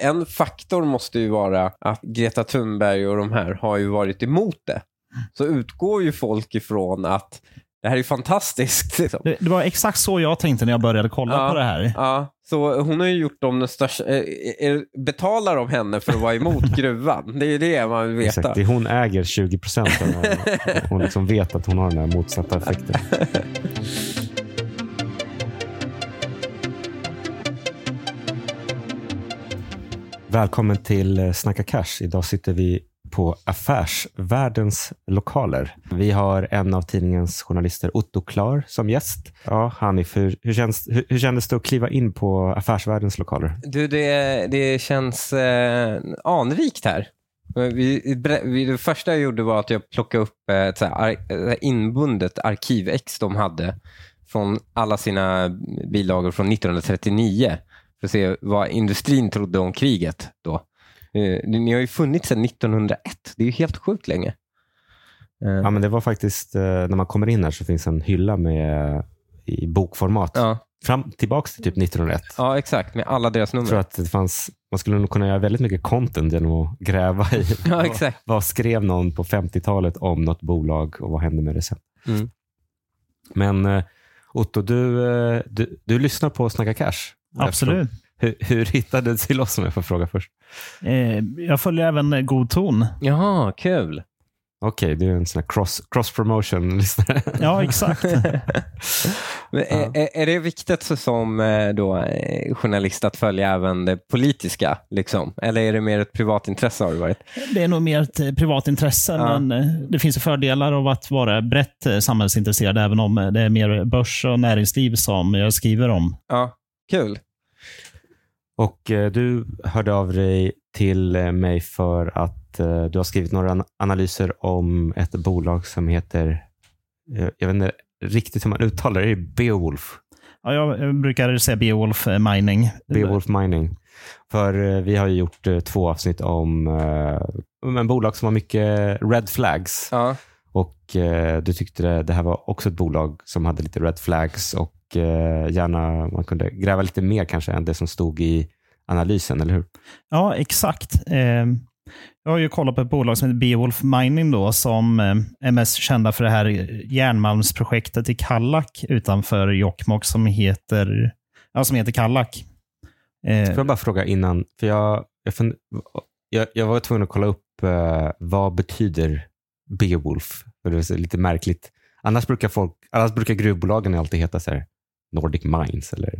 en faktor måste ju vara att Greta Thunberg och de här har ju varit emot det. Så utgår ju folk ifrån att det här är fantastiskt. Liksom. Det, det var exakt så jag tänkte när jag började kolla Ja. på det här. Ja, så hon har ju gjort dem den största... eh, eh, betalar de henne för att vara emot gruvan? Det är ju det man vill veta. Exakt, det hon äger 20 procent. Hon liksom vet att hon har den här motsatta effekten. Välkommen till eh, Snacka Cash. Idag sitter vi på Affärsvärldens lokaler. Vi har en av tidningens journalister, Otto Klar, som gäst. Ja, Hanif, hur, hur, känns, hur, hur kändes det att kliva in på Affärsvärldens lokaler? Du, det, det känns eh, anrikt här. Vi, vi, det första jag gjorde var att jag plockade upp eh, ett ar, ett så här inbundet arkivex de hade från alla sina bilagor från 1939 för att se vad industrin trodde om kriget då. Eh, Ni har ju funnits sedan 1901. Det är ju helt sjukt länge. Eh, Ja, men det var faktiskt, eh, när man kommer in här så finns en hylla med i bokformat. ja, Fram tillbaks till typ 1901. ja, exakt. Med alla deras Jag nummer. tror att det fanns, man skulle nog kunna göra väldigt mycket content genom att gräva i Ja, exakt. vad skrev någon på 50-talet om något bolag och vad hände med det sen. Mm. Men Otto, du, du, du lyssnar på Snacka Cash. Absolut. Hur, hur hittade du till oss om jag får fråga först? Eh, jag följer även eh, God ton. Jaha, kul. Okej, du är en sån här cross, cross promotion-lyssnare. Ja, exakt. Men är, är- det viktigt så som eh, då, eh, journalist att följa även det politiska? Liksom? Eller är det mer ett privatintresse har det varit? Det är nog mer ett eh, privat intresse, Ja. men det finns fördelar av att vara brett samhällsintresserad, även om det är mer börs och näringsliv som jag skriver om. Ja, kul. Och eh, du hörde av dig till eh, mig för att eh, du har skrivit några an- analyser om ett bolag som heter, eh, jag vet inte riktigt hur man uttalar det, Beowulf. Ja, jag brukar säga Beowulf Mining. Beowulf Mining. För vi har ju gjort två avsnitt om om en bolag som har mycket red flags. Ja, Och du tyckte det, det här var också ett bolag som hade lite red flags och eh, gärna man kunde gräva lite mer kanske än det som stod i analysen, eller hur? Ja, exakt. Eh, Jag har ju kollat på ett bolag som heter Beowulf Mining då, som eh, är mest kända för det här järnmalmsprojektet i Kallak utanför Jokkmokk som heter, ja, som heter Kallak. Eh, Får jag bara fråga innan, för jag, jag, fund, jag, jag var tvungen att kolla upp eh, vad betyder Beowulf? För det är lite märkligt. Annars brukar, folk, annars brukar gruvbolagen alltid heta så här, Nordic Mines. Eller,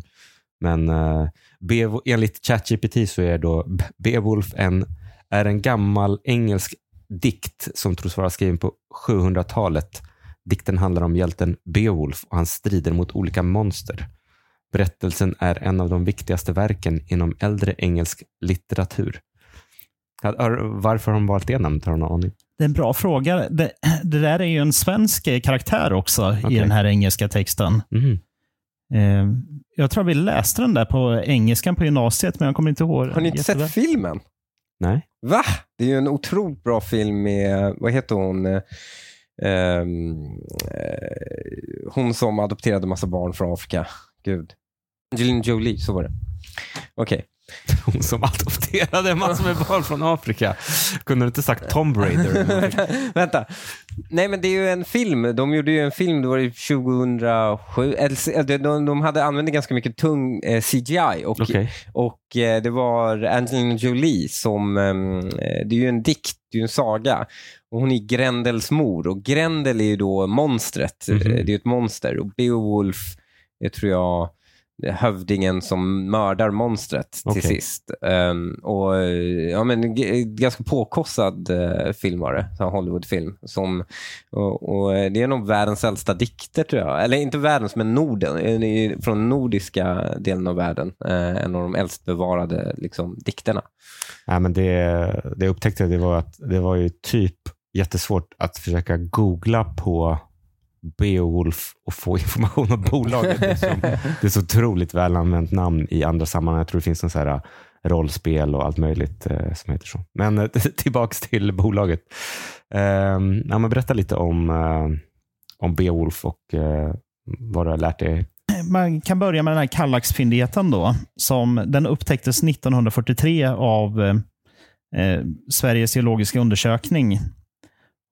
men uh, Beow, enligt ChatGPT så är då Beowulf en, är en gammal engelsk dikt som tros vara skriven på 700-talet. Dikten handlar om hjälten Beowulf och hans strider mot olika monster. Berättelsen är en av de viktigaste verken inom äldre engelsk litteratur. Varför har de valt det namnet? Har du någon aning? Det är en bra fråga. Det, det där är ju en svensk eh, karaktär också Okej. i den här engelska texten. Mhm. Eh, jag tror vi läste den där på engelskan på gymnasiet, men jag kommer inte ihåg. har ni inte jätteväl. sett filmen? Nej. Va? Det är ju en otroligt bra film med, vad heter hon? Eh, ehm, eh, hon som adopterade massa barn från Afrika. Gud. Angelina Jolie, så var det. Okej. Hon som adopterade massor med barn från Afrika. Kunde du inte sagt Tom Raider? vänta. Nej men det är ju en film. De gjorde ju en film, det var ju 2007. Eller, de, de, de hade använt ganska mycket tung eh, CGI och, Okej. och eh, det var Angelina Jolie som, ehm, eh, det är ju en dikt, det är ju en saga. Och hon är Grendels mor och Grendel är ju då monstret. Mhm. Eh, Det är ju ett monster och Beowulf, det tror jag, hövdingen som mördar monstret till Okej. sist. Ehm, och eh, ja, men ganska påkossad uh, film var det, Hollywoodfilm. Som, och, och eh, det är nog världens äldsta dikter tror jag. Eller inte världens, men Norden. Från nordiska delen av världen. Eh, en av de äldst bevarade liksom, dikterna. Nej, men det, det jag upptäckte det var att det var ju typ jättesvårt att försöka googla på Beowulf och få information om bolaget. Det är, som, det är så otroligt väl använt namn i andra sammanhang. Jag tror det finns en så här äh, rollspel och allt möjligt eh, som heter så. Men eh, tillbaks till bolaget. Eh, ja, men berätta lite om, eh, om Beowulf och eh, vad du har lärt dig. man kan börja med den här Kallaxfyndigheten då. Som, den upptäcktes 1943 av eh, Sveriges geologiska undersökning.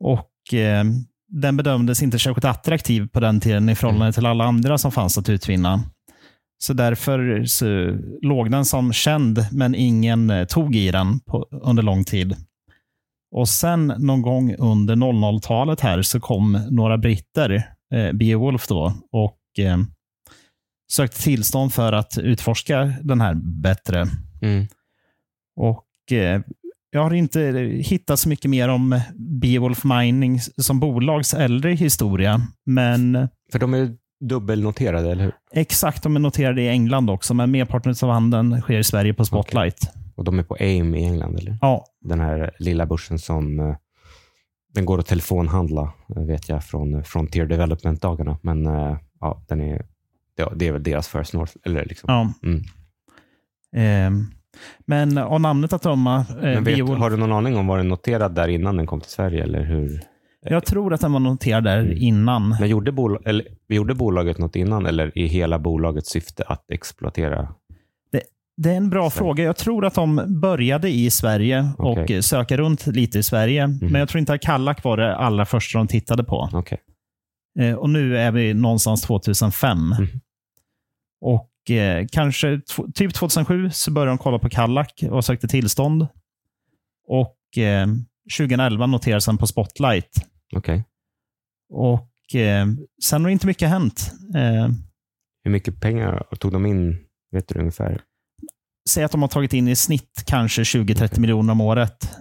Och eh, den bedömdes inte särskilt attraktiv på den tiden i förhållande till alla andra som fanns att utvinna. Så därför så låg den som känd, men ingen eh, tog i den på, under lång tid. Och sen någon gång under 00-talet här så kom några britter, eh, Beowulf då, och eh, sökte tillstånd för att utforska den här bättre. Mm. Och eh, Jag har inte hittat så mycket mer om Beowulf Mining som bolags äldre historia, men För de är dubbelnoterade, eller hur? exakt, de är noterade i England också, men merparten av handeln sker i Sverige på Spotlight. Och de är på AIM i England, eller? Ja, Den här lilla börsen som eh, den går att telefonhandla, eh, vet jag, från eh, Frontier Development-dagarna. Men eh, ja, den är, det, är väl deras First North. Eller liksom. ja. Mm. Ehm, men av namnet att döma, eh, Men vet, Beowulf, har du någon aning om var den noterad där innan den kom till Sverige? Eller hur? jag tror att den var noterad där Mm. innan. Men gjorde, bol eller, gjorde bolaget något innan eller i hela bolagets syfte att exploatera? Det är en bra Sverige. fråga. Jag tror att de började i Sverige och söka runt lite i Sverige. Mhm. Men jag tror inte att Kallak var det allra första de tittade på. Okej. Eh, och nu är vi någonstans 2005. Mhm. Och eh, kanske typ 2007 så började de kolla på Kallak och sökte tillstånd. Och eh, 2011 noterades den på Spotlight. Okej. Och eh, sen har inte mycket hänt. Eh, Hur mycket pengar tog de in? Vet du ungefär? säg att de har tagit in i snitt kanske 20-30 miljoner om året.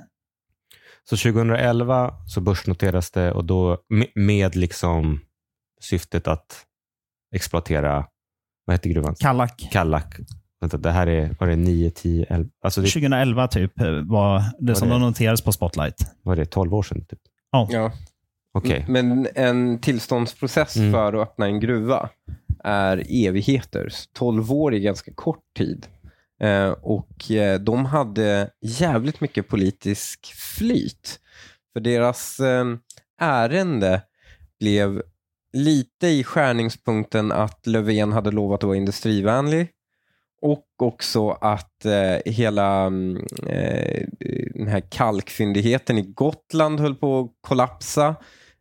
Så 2011 så börsnoteras det och då med, med liksom syftet att exploatera, vad heter gruvan? Kallak. Kallak. Vänta, det här är, var det 9, 10, 11? Alltså det 2011 typ eh, var det som det? de noterades på Spotlight. var det 12 år sedan? Typ. Ja. Okej. Men en tillståndsprocess Mm. för att öppna en gruva är evigheter. 12 år är ganska kort tid. Eh, och eh, de hade jävligt mycket politisk flyt. För deras eh, ärende blev lite i skärningspunkten att Löfven hade lovat att vara industrivänlig och också att eh, hela mm, eh, den här kalkfyndigheten i Gotland höll på att kollapsa.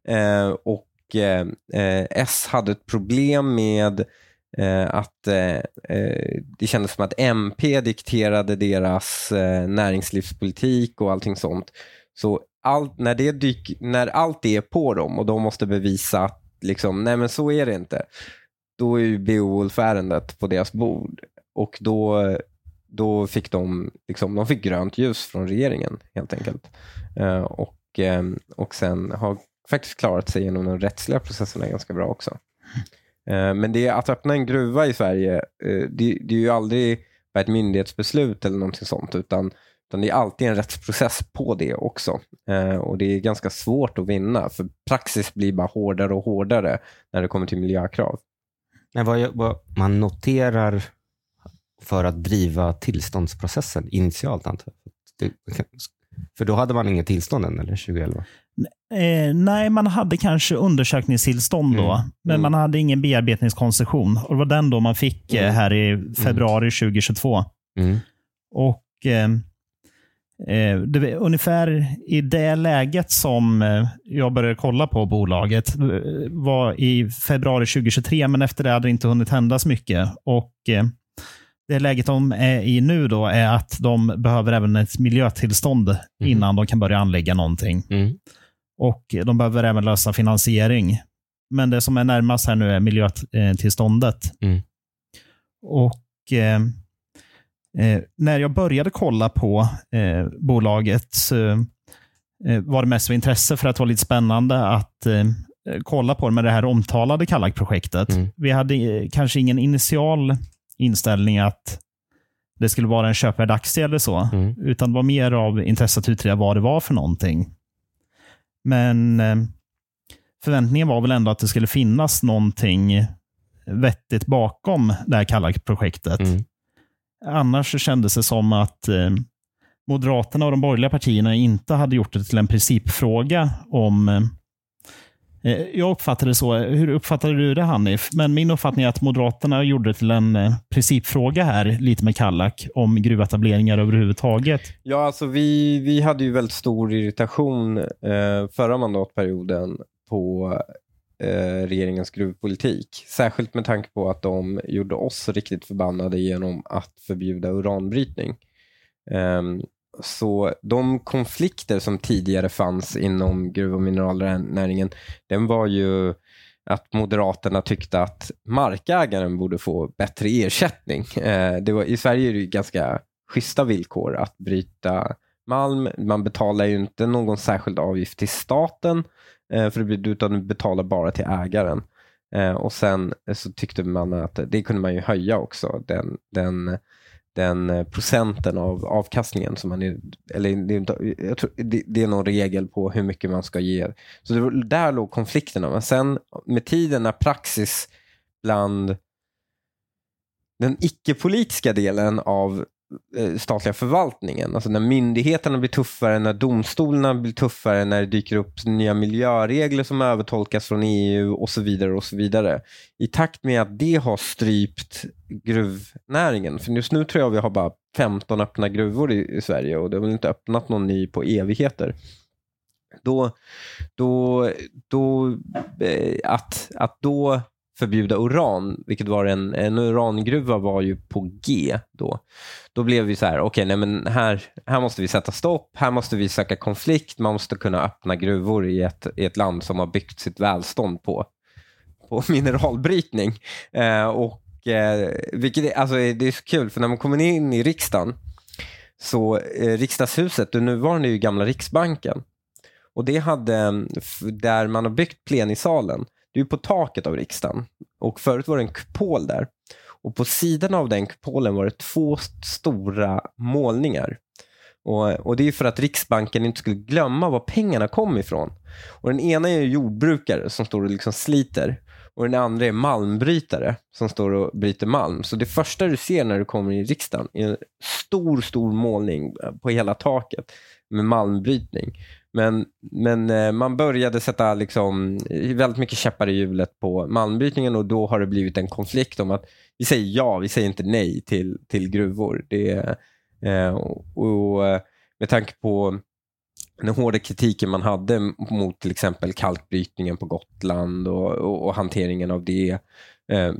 Eh, och eh, eh S hade ett problem med eh, att eh, eh det kändes som att MP dikterade deras eh, näringslivspolitik och allting sånt. Så allt, när, det dyk, när allt det är på dem och de måste bevisa att liksom, nej men så är det inte, då är ju Beowulf-ärendet på deras bord. Och då, då fick de, liksom, de fick grönt ljus från regeringen helt enkelt. Eh, och, eh, och sen har faktiskt klarat sig genom de rättsliga processerna ganska bra också. Eh, men det att öppna en gruva i Sverige, eh, det, det är ju aldrig ett myndighetsbeslut eller någonting sånt, utan, utan det är alltid en rättsprocess på det också. Eh, och det är ganska svårt att vinna, för praxis blir bara hårdare och hårdare när det kommer till miljökrav. Men vad, vad man noterar för att driva tillståndsprocessen initialt, antar jag. För då hade man inget tillstånd än, eller 2011? Eh, nej, man hade kanske undersökningstillstånd då, Mm. men Mm. man hade ingen bearbetningskoncession. Och det var den då man fick eh, Mm. här i februari 2022. Mm. Och eh, eh, det var ungefär i det läget som eh, jag började kolla på bolaget eh, var i februari 2023, men efter det hade det inte hunnit hända så mycket. Och eh, det läget de är i nu då är att de behöver även ett miljötillstånd innan de kan börja anlägga någonting. Mm. Och de behöver även lösa finansiering. Men det som är närmast här nu är miljötillståndet. Mm. Och eh, eh, när jag började kolla på eh, bolaget eh, var det mest av intresse för att det var lite spännande att eh, kolla på det med det här omtalade Kallak-projektet. Mm. Vi hade eh, kanske ingen initial inställning att det skulle vara en köpvärd aktie eller så. Mm. Utan det var mer av intresse att utreda vad det var för någonting. Men eh, förväntningen var väl ändå att det skulle finnas någonting vettigt bakom det här Kallak-projektet. Mm. Annars kändes det som att eh, Moderaterna och de borgerliga partierna inte hade gjort det till en principfråga om eh, eh, jag uppfattade det så. Hur uppfattade du det Hanif? Men min uppfattning är att Moderaterna gjorde det till en eh, principfråga här, lite med Kallak, om gruvetableringar överhuvudtaget. Ja, alltså vi, vi hade ju väldigt stor irritation eh, förra mandatperioden på eh, regeringens gruvpolitik. Särskilt med tanke på att de gjorde oss riktigt förbannade genom att förbjuda uranbrytning. Ehm, så de konflikter som tidigare fanns inom gruv och mineralnäringen, den var ju att Moderaterna tyckte att markägaren borde få bättre ersättning. Eh, det var, I Sverige är det ganska schyssta villkor att bryta malm. Man betalar ju inte någon särskild avgift till staten, Eh, för det, utan du betalar bara till ägaren. Eh, och Sen eh, så tyckte man att det kunde man ju höja också, den, den den eh, procenten av avkastningen som man är, eller det, jag tror, det, det, är någon regel på hur mycket man ska ge. Så det, där låg konflikterna. Men sen med tiden när praxis bland den icke-politiska delen av Eh, statliga förvaltningen. Alltså när myndigheterna blir tuffare, när domstolarna blir tuffare, när det dyker upp nya miljöregler som övertolkas från EU och så vidare. och så vidare. I takt med att det har strypt gruvnäringen, för just nu tror jag vi har bara 15 öppna gruvor i, i Sverige och det har väl inte öppnat någon ny på evigheter. Då, då, då, eh, att, att då förbjuda uran, vilket var en, en urangruva var ju på G då. Då blev vi så här, okej, okay, men här, här måste vi sätta stopp, här måste vi söka konflikt, man måste kunna öppna gruvor i ett, i ett land som har byggt sitt välstånd på, på mineralbrytning. Eh, och, eh, vilket är, alltså, det är så kul, för när man kommer in i riksdagen, så eh, riksdagshuset, det nuvarande är ju gamla Riksbanken. Och det hade, där man har byggt plenisalen, det är på taket av riksdagen. Och förut var det en kupol där. Och på sidan av den kupolen var det två stora målningar. Och, och Det är för att Riksbanken inte skulle glömma var pengarna kom ifrån. Och Den ena är jordbrukare som står och liksom sliter. Och den andra är malmbrytare som står och bryter malm. Så det första du ser när du kommer in i riksdagen är en stor, stor målning på hela taket med malmbrytning. Men, men eh, man började sätta liksom eh, väldigt mycket käppar i hjulet på malmbrytningen och då har det blivit en konflikt om att vi säger ja, vi säger inte nej till, till gruvor. Det, eh, och, med tanke på den hårda kritiken man hade mot till exempel kalkbrytningen på Gotland och, och, och hanteringen av det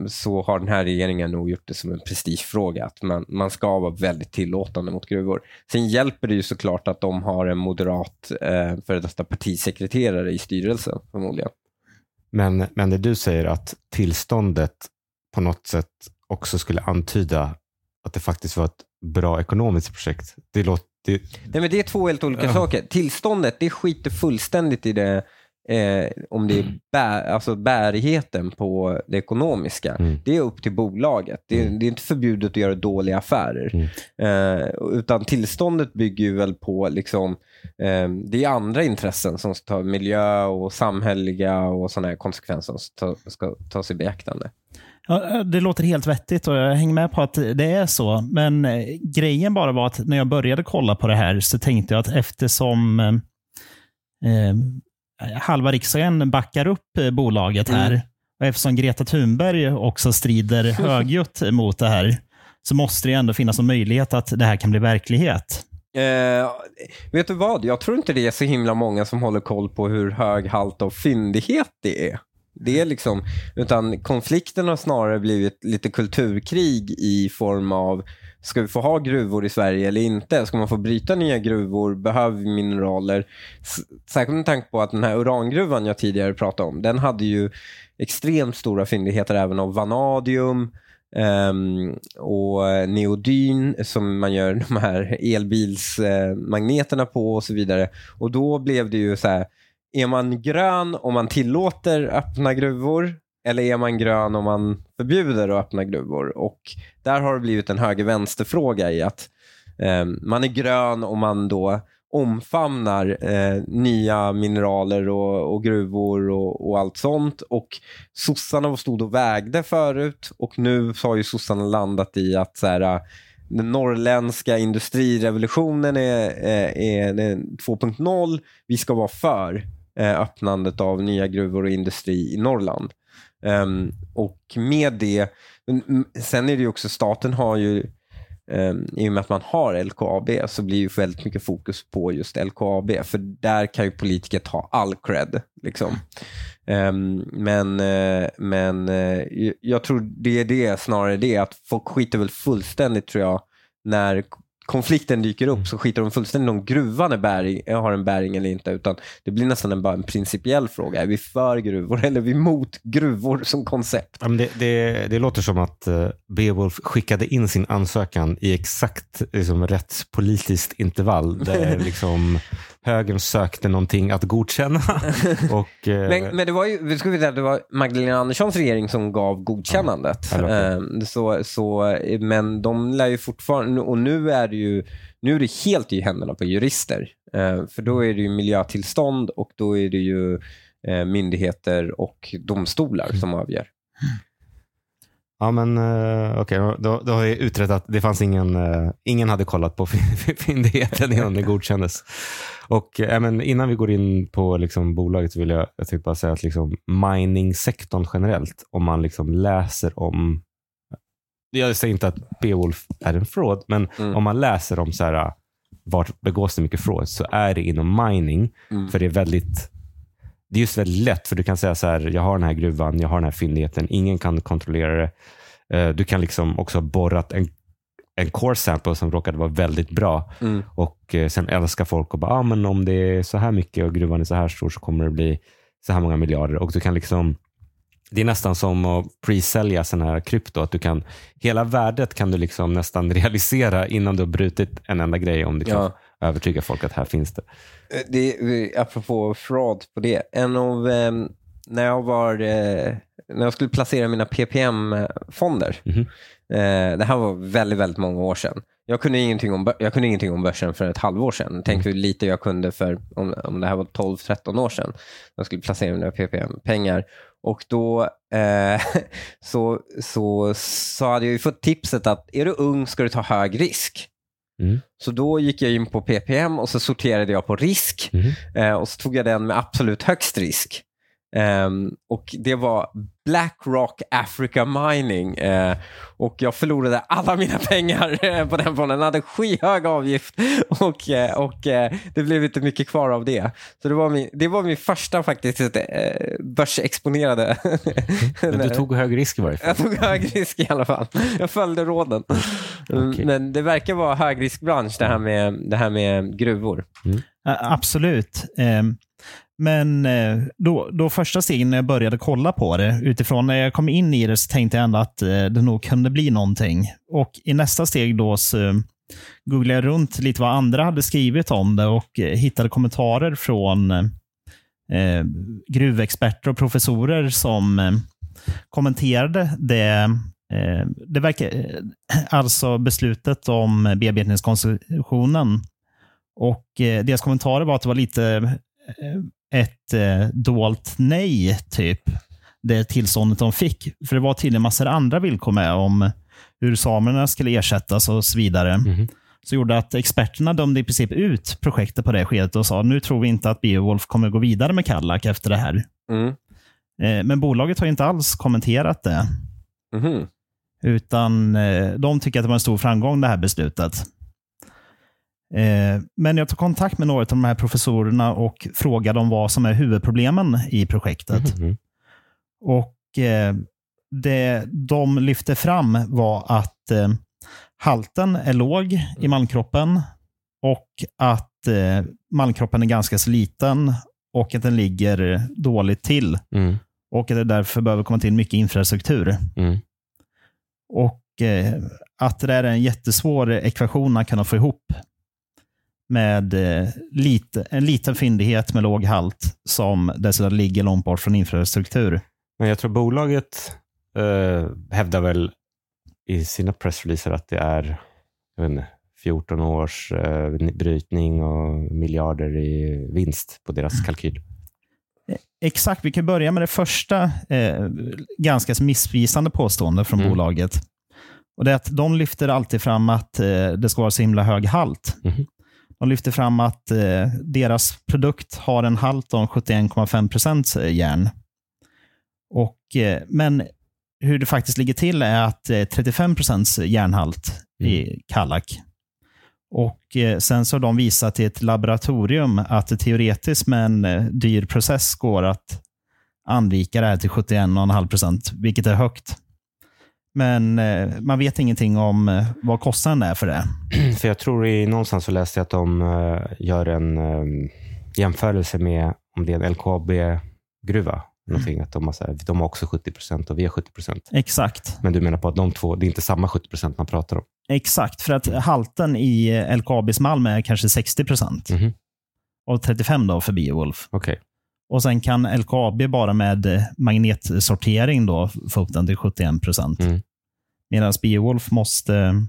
så har den här regeringen nog gjort det som en prestigefråga. Att man, man ska vara väldigt tillåtande mot gruvor. Sen hjälper det ju såklart att de har en moderat eh, före detta partisekreterare i styrelsen förmodligen. Men, men det du säger att tillståndet på något sätt också skulle antyda att det faktiskt var ett bra ekonomiskt projekt. Det låter, det... Nej, men det är två helt olika ja. saker. Tillståndet det skiter fullständigt i det eh, om det är bär, alltså bärigheten på det ekonomiska. Mm. Det är upp till bolaget. Det är, mm. det är, inte förbjudet att göra dåliga affärer. Mm. Eh, utan tillståndet bygger ju väl på liksom, eh, det är andra intressen som ska ta miljö och samhälleliga och sådana här konsekvenser som ska, ska tas i beaktande. Ja, det låter helt vettigt och jag hänger med på att det är så. Men eh, grejen bara var att när jag började kolla på det här så tänkte jag att eftersom eh, halva riksdagen backar upp eh, bolaget här. Mm. Och eftersom Greta Thunberg också strider högljutt mot det här, så måste det ändå finnas en möjlighet att det här kan bli verklighet. Eh, vet du vad? Jag tror inte det är så himla många som håller koll på hur hög halt av fyndighet det är. Det är liksom, utan konflikten har snarare blivit lite kulturkrig i form av Ska vi få ha gruvor i Sverige eller inte? Ska man få bryta nya gruvor? Behöver vi mineraler? Särskilt med tanke på att den här urangruvan jag tidigare pratade om, den hade ju extremt stora fyndigheter även av vanadium um, och eh, neodyn som man gör de här elbilsmagneterna eh, på och så vidare. Och då blev det ju så här, är man grön om man tillåter öppna gruvor eller är man grön om man förbjuder att öppna gruvor? Och där har det blivit en höger-vänster-fråga i att eh, man är grön om man då omfamnar eh, nya mineraler och, och gruvor och, och, allt sånt. Och sossarna stod och vägde förut och nu har ju sossarna landat i att så här, den norrländska industrirevolutionen är, eh, är, är 2.0. Vi ska vara för eh, öppnandet av nya gruvor och industri i Norrland. Um, och med det, sen är det ju också, staten har ju Um, I och med att man har LKAB så blir ju väldigt mycket fokus på just LKAB. För där kan ju politiker ta all cred. Liksom. Um, men uh, men uh, jag tror det är det snarare det att folk skiter väl fullständigt tror jag när konflikten dyker upp så skiter de fullständigt om gruvan är bäring, har en bäring eller inte. Utan det blir nästan en, bara en principiell fråga. Är vi för gruvor eller är vi emot gruvor som koncept? Ja, det, det, det, låter som att uh, Beowulf skickade in sin ansökan i exakt liksom, rätt politiskt intervall. Där liksom, högern sökte någonting att godkänna. och, eh... men, men, det var ju, vi ska veta, det var Magdalena Anderssons regering som gav godkännandet. Ja, eh, så, så, men de lär ju fortfarande, och nu är det ju nu är det helt i händerna på jurister. Eh, för då är det ju miljötillstånd och då är det ju eh, myndigheter och domstolar som avgör. Ja, men uh, okej, okay. då, då har jag utrett att det fanns ingen, uh, ingen hade kollat på fyndigheten innan det godkändes. Och uh, men innan vi går in på liksom, bolaget så vill jag, jag tänkte bara säga att liksom, mining-sektorn generellt, om man liksom läser om jag säger inte att Beowulf är en fraud, men mm. om man läser om så här, vart begås det mycket fraud så är det inom mining. Mm. För det är väldigt det är just väldigt lätt, för du kan säga så här, jag har den här gruvan, jag har den här fyndigheten, ingen kan kontrollera det. Eh, du kan liksom också ha borrat en, en core sample som råkade vara väldigt bra mm. och eh, sen älskar folk och bara, ah, men om det är så här mycket och gruvan är så här stor så kommer det bli så här många miljarder. Och du kan liksom det är nästan som att pre-sälja sån här krypto. Att du kan, hela värdet kan du liksom nästan realisera innan du har brutit en enda grej om du kan ja. Övertyga folk att här finns det. Eh, det, apropå fraud på det. En av, eh, när, jag var, eh, när jag skulle placera mina PPM-fonder. Mm -hmm. eh, det här var väldigt, väldigt många år sedan. Jag kunde ingenting om, jag kunde ingenting om börsen för ett halvår sedan. Tänk mm. hur lite jag kunde för om, om det här var 12-13 år sedan. Jag skulle placera mina PPM-pengar. Och då eh, så, så, så hade jag ju fått tipset att är du ung ska du ta hög risk. Mm. Så då gick jag in på PPM och så sorterade jag på risk mm. eh, och så tog jag den med absolut högst risk. Um, och Det var Blackrock Africa Mining uh, och jag förlorade alla mina pengar uh, på den fonden. Den hade skyhög avgift och, uh, och det blev inte mycket kvar av det. Så det var min, det var min första faktiskt börsexponerade. Men du tog hög risk i varje fall? Jag tog hög risk i alla fall. Jag följde råden. Okay. Men det verkar vara högriskbransch det här med, det här med gruvor. Mm. Absolut. Um men eh, då, då första stegen när jag började kolla på det, utifrån när jag kom in i det, så tänkte jag ändå att eh, det nog kunde bli någonting. Och i nästa steg då så eh, googlade jag runt lite vad andra hade skrivit om det och hittade kommentarer från eh, gruvexperter och professorer som eh, kommenterade det eh, det verkar, alltså beslutet om bearbetningskoncessionen. Och deras kommentarer var att det var lite ett eh, dolt nej, typ. Det tillståndet de fick. För det var tydligen massor andra villkor med om hur samerna skulle ersättas och så vidare. Mm. Så gjorde att experterna dömde i princip ut projektet på det skedet och sa nu tror vi inte att Beowulf kommer gå vidare med Kallak efter det här. Mm. Eh, men bolaget har inte alls kommenterat det. Mm. Utan eh, de tycker att det var en stor framgång det här beslutet. Eh, men jag tog kontakt med några av de här professorerna och frågade om vad som är huvudproblemen i projektet. Mm. Och eh, Det de lyfte fram var att eh, halten är låg i malmkroppen och att malmkroppen är ganska liten och att den ligger dåligt till. Mm. Och att det därför behöver komma till mycket infrastruktur. Mm. Och att det är en jättesvår ekvation att kunna få ihop med eh, lite, en liten fyndighet med låg halt som dessutom ligger långt bort från infrastruktur. Men jag tror bolaget eh, hävdar väl i sina pressreleaser att det är inte, 14 års eh, brytning och miljarder i vinst på deras mm. kalkyl. Exakt, vi kan börja med det första eh, ganska missvisande påståendet från mm. bolaget. Och det är att De lyfter alltid fram att eh, det ska vara så himla hög halt. Mm. De lyfter fram att eh, deras produkt har en halt om 71,5 procent järn. Och, eh, men hur det faktiskt ligger till är att eh, 35 procents järnhalt i Kallak. Och eh, Sen så har de visat i ett laboratorium att det teoretiskt med en eh, dyr process går att anrika det här till 71,5 procent, vilket är högt. Men eh, man vet ingenting om eh, vad kostnaden är för det. För jag tror i någonstans så läste jag att de eh, gör en eh, jämförelse med om det är en LKAB-gruva. Någonting, att de, har, så här, de har också 70 procent och vi har 70 procent. Exakt. Men du menar på att de två, det är inte samma 70 procent man pratar om? Exakt, för att halten i LKABs malm är kanske 60 procent. Mhm. Och 35 då för Beowulf. Okej. Och sen kan LKAB bara med eh, magnetsortering då få upp den till 71 procent. Mm. Medan Beowulf måste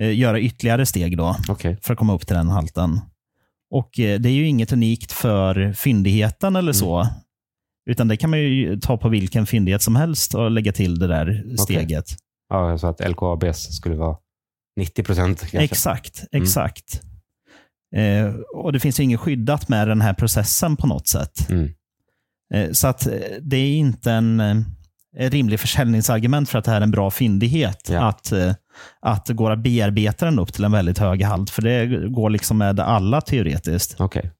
eh, göra ytterligare steg då Okej. för att komma upp till den halten. Och eh, Det är ju inget unikt för fyndigheten eller så. Utan det kan man ju ta på vilken fyndighet som helst och lägga till det där steget. Ja, jag sa att LKABs skulle vara 90 procent. Exakt, exakt. Eh, och Det finns ju inget skyddat med den här processen på något sätt. Mm. Eh, så att eh, det är inte en, eh, en rimlig försäljningsargument för att det här är en bra fyndighet. Ja. Att, eh, att det går att bearbeta den upp till en väldigt hög halt. För det går liksom med alla teoretiskt. Okej.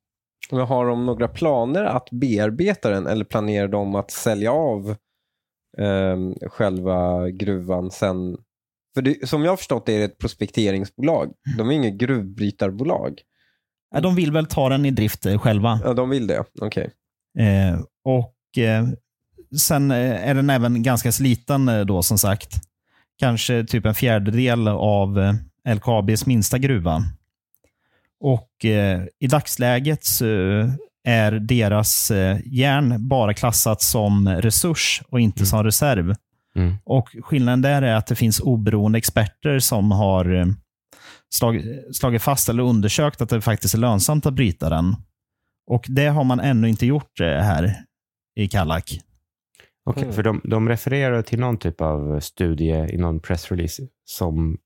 Men har de några planer att bearbeta den eller planerar de att sälja av ehm, själva gruvan sen? För det, som jag har förstått det är det ett prospekteringsbolag. De är inget gruvbrytarbolag. Ja, De vill väl ta den i drift eh, själva. Ja, de vill det. Okej. Eh, och eh, Sen är den även ganska sliten då som sagt. Kanske typ en fjärdedel av LKABs minsta gruva. Och eh, I dagsläget så är deras järn bara klassat som resurs och inte som reserv. Mm. Och Skillnaden där är att det finns oberoende experter som har eh, slag, slagit fast eller undersökt att det faktiskt är lönsamt att bryta den. Och Det har man ännu inte gjort eh, här i Kallak. Okej, Mm. för de, de refererar till någon typ av studie i någon pressrelease som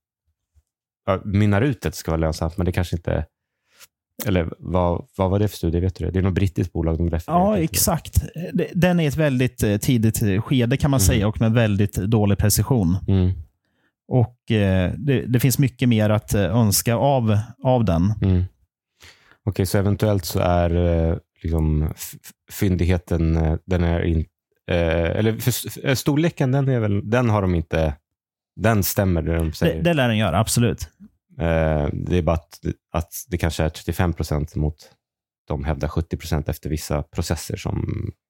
ja, mynnar ut att det ska vara lönsamt, men det kanske inte... Eller vad, vad var det för studie? Vet du det? Det är något brittiskt bolag de refererar Ja, till. exakt. Det- Den är ett väldigt eh, tidigt skede kan man säga och med väldigt dålig precision. Mm, Och eh, det, det finns mycket mer att eh, önska av, av den. mm. Okej, så eventuellt så är eh, liksom, fyndigheten, eh, den är inte... Eh, eller för, st- storleken, den, är väl, den har de inte... Den stämmer det de säger. Det, det lär den göra, absolut. Eh, det är bara att, att det kanske är 35 procent mot de hävdar 70 procent efter vissa processer som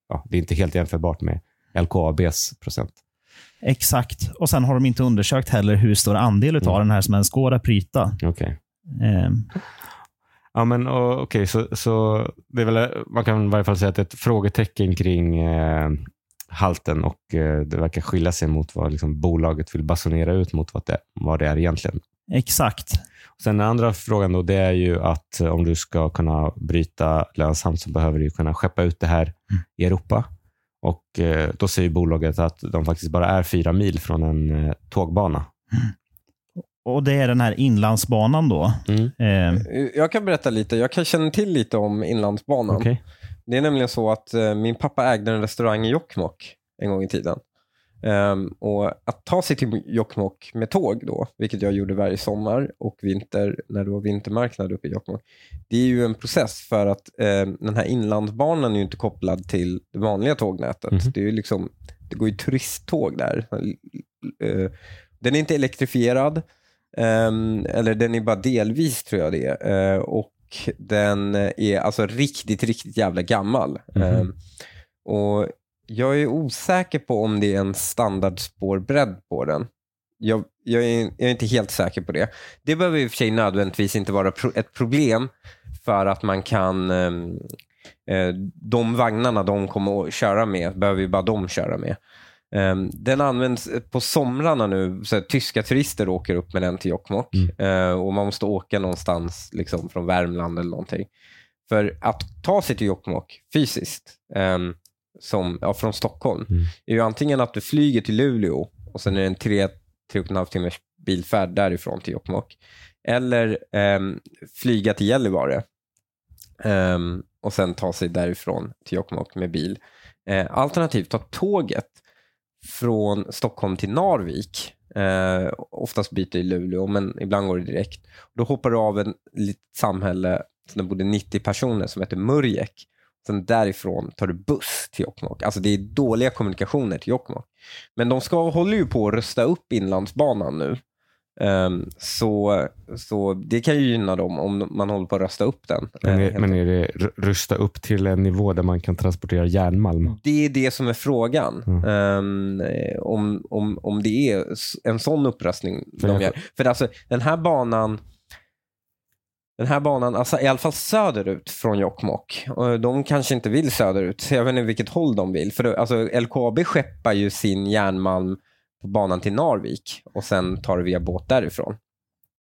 ja, det är inte helt jämförbart med LKABs procent. Exakt. Och Sen har de inte undersökt heller hur stor andel av Mm. den här som ens går att bryta. Okej. Eh, Ja, men och, okej, så, så det är väl, man kan i varje fall säga att det är ett frågetecken kring eh, halten och eh, det verkar skilja sig mot vad liksom, bolaget vill basunera ut mot vad det, vad det är egentligen. exakt. Sen den andra frågan då, det är ju att eh, om du ska kunna bryta lönsamt så behöver du kunna skeppa ut det här i Europa. Och eh, Då säger bolaget att de faktiskt bara är fyra mil från en eh, tågbana. Och Det är den här inlandsbanan då. Mm. Eh, Jag kan berätta lite. Jag kan känna till lite om Inlandsbanan. Okej. Det är nämligen så att eh, min pappa ägde en restaurang i Jokkmokk en gång i tiden. Ehm, och att ta sig till Jokkmokk med tåg då, vilket jag gjorde varje sommar och vinter när det var vintermarknad uppe i Jokkmokk. Det är ju en process för att eh, den här inlandsbanan är ju inte kopplad till det vanliga tågnätet. Mhm. Det, är ju liksom, det går ju turisttåg där. Eh, den är inte elektrifierad, ehm, eller den är bara delvis tror jag det är. Eh, och den är alltså riktigt, riktigt jävla gammal. Ehm, och jag är osäker på om det är en standardspårbredd på den. Jag, jag, är, jag är inte helt säker på det. Det behöver i och för sig nödvändigtvis inte vara pro, ett problem för att man kan ehm, eh, de vagnarna de kommer att köra med behöver ju bara de köra med. Ehm, den används på somrarna nu. Så här, tyska turister åker upp med den till Jokkmokk Eh, och man måste åka någonstans liksom, från Värmland eller någonting. För att ta sig till Jokkmokk fysiskt, ehm, som, ja, från Stockholm, Mm. är ju antingen att du flyger till Luleå och sen är det en tre, tre och en halv timmars bilfärd därifrån till Jokkmokk. eller ehm, flyga till Gällivare ehm, och sen ta sig därifrån till Jokkmokk med bil. Eh, alternativt ta tåget från Stockholm till Narvik. Eh, oftast byter i Luleå, men ibland går det direkt. Då hoppar du av en litet samhälle där det bodde 90 personer som heter Murjek. Sen därifrån tar du buss till Jokkmokk. Alltså det är dåliga kommunikationer till Jokkmokk. Men de ska, håller ju på att rusta upp Inlandsbanan nu. Ehm, så, så det kan ju gynna dem om man håller på att rösta upp den. Men Eh, är, helt men är det rusta upp till en nivå där man kan transportera järnmalm? Det är det som är frågan. Mm. Eh, om, om, om det är en sån upprustning För de gör. För alltså, den här banan, den här banan, alltså, i alla fall söderut från Jokkmokk, de kanske inte vill söderut, så jag vet inte vilket håll de vill. För alltså, LKAB skeppar ju sin järnmalm på banan till Narvik och sen tar det via båt därifrån.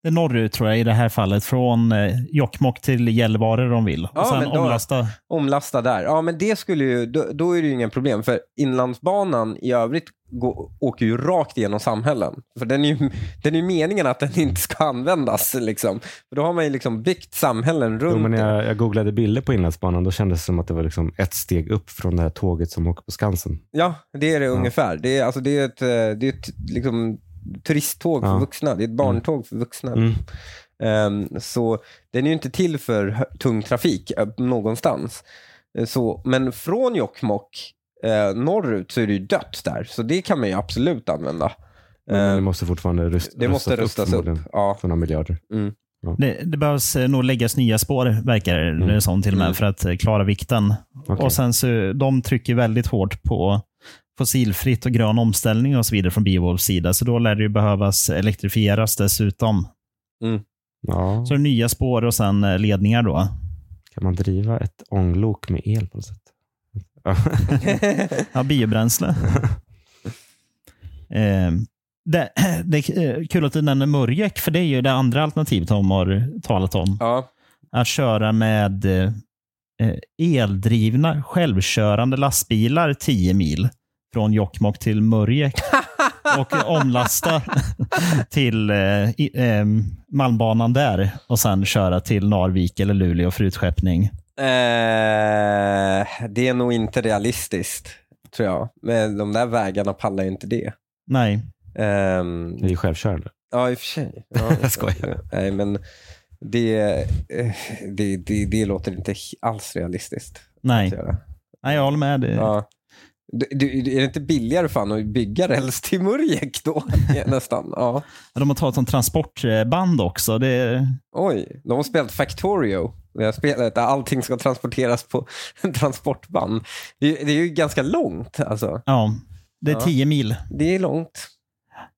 Norrut tror jag i det här fallet. Från eh, Jokkmokk till Gällivare de vill. Ja, och sen då- omlasta. Omlasta där. Ja, men det skulle ju, då, då är det ju inga problem. För Inlandsbanan i övrigt gå, åker ju rakt igenom samhällen. För den är ju den är meningen att den inte ska användas. Liksom. För då har man ju liksom byggt samhällen runt Jo, men jag, jag googlade bilder på Inlandsbanan. Då kändes det som att det var liksom ett steg upp från det här tåget som åker på Skansen. Ja, det är det ungefär. Det är, alltså, det är ett, eh, det är ett liksom, turisttåg för Ja. vuxna. Det är ett barntåg för vuxna. Mm. Ehm, så den är ju inte till för tung trafik någonstans. Eh, Så, men från Jokkmokk eh, norrut så är det ju dött där. Så det kan man ju absolut använda. Men det Ehm, måste fortfarande rust, det måste rustas upp. förmodligen, Ja. För några miljarder. Det, det behövs eh, nog läggas nya spår, verkar det som till och med, Mm. för att eh, klara vikten. Okej. Och sen så, De trycker väldigt hårt på fossilfritt och grön omställning och så vidare från Beowulfs sida. Så då lär det ju behövas elektrifieras dessutom. Ja. Så det är nya spår och sen eh, ledningar då. Kan man driva ett ånglok med el på något sätt? Ja. Ja, biobränsle. eh, det, det är kul att du nämner Murjek, för det är ju det andra alternativet de har talat om. ja. Att köra med eh, eldrivna självkörande lastbilar 10 mil från Jokkmokk till Murjek och omlasta till eh, i, eh, Malmbanan där och sen köra till Narvik eller Luleå för utskeppning. Eh, det är nog inte realistiskt, tror jag. Men de där vägarna pallar ju inte det. Nej, Ehm, Det är ju självkörande. Ja, i och för sig. Ja, Jag skojar. Nej, men det, eh, det, det, det låter inte alls realistiskt. nej. Att göra. nej jag håller med. Det. Ja. Du, är det inte billigare fan att bygga räls till Murjek då? Nästan. Ja. De har tagit en transportband också. Det, Oj, de har spelat Factorio. Det här spelet där allting ska transporteras på transportband. Det, det är ju ganska långt. Alltså. ja, det är Ja. 10 mil. Det är långt.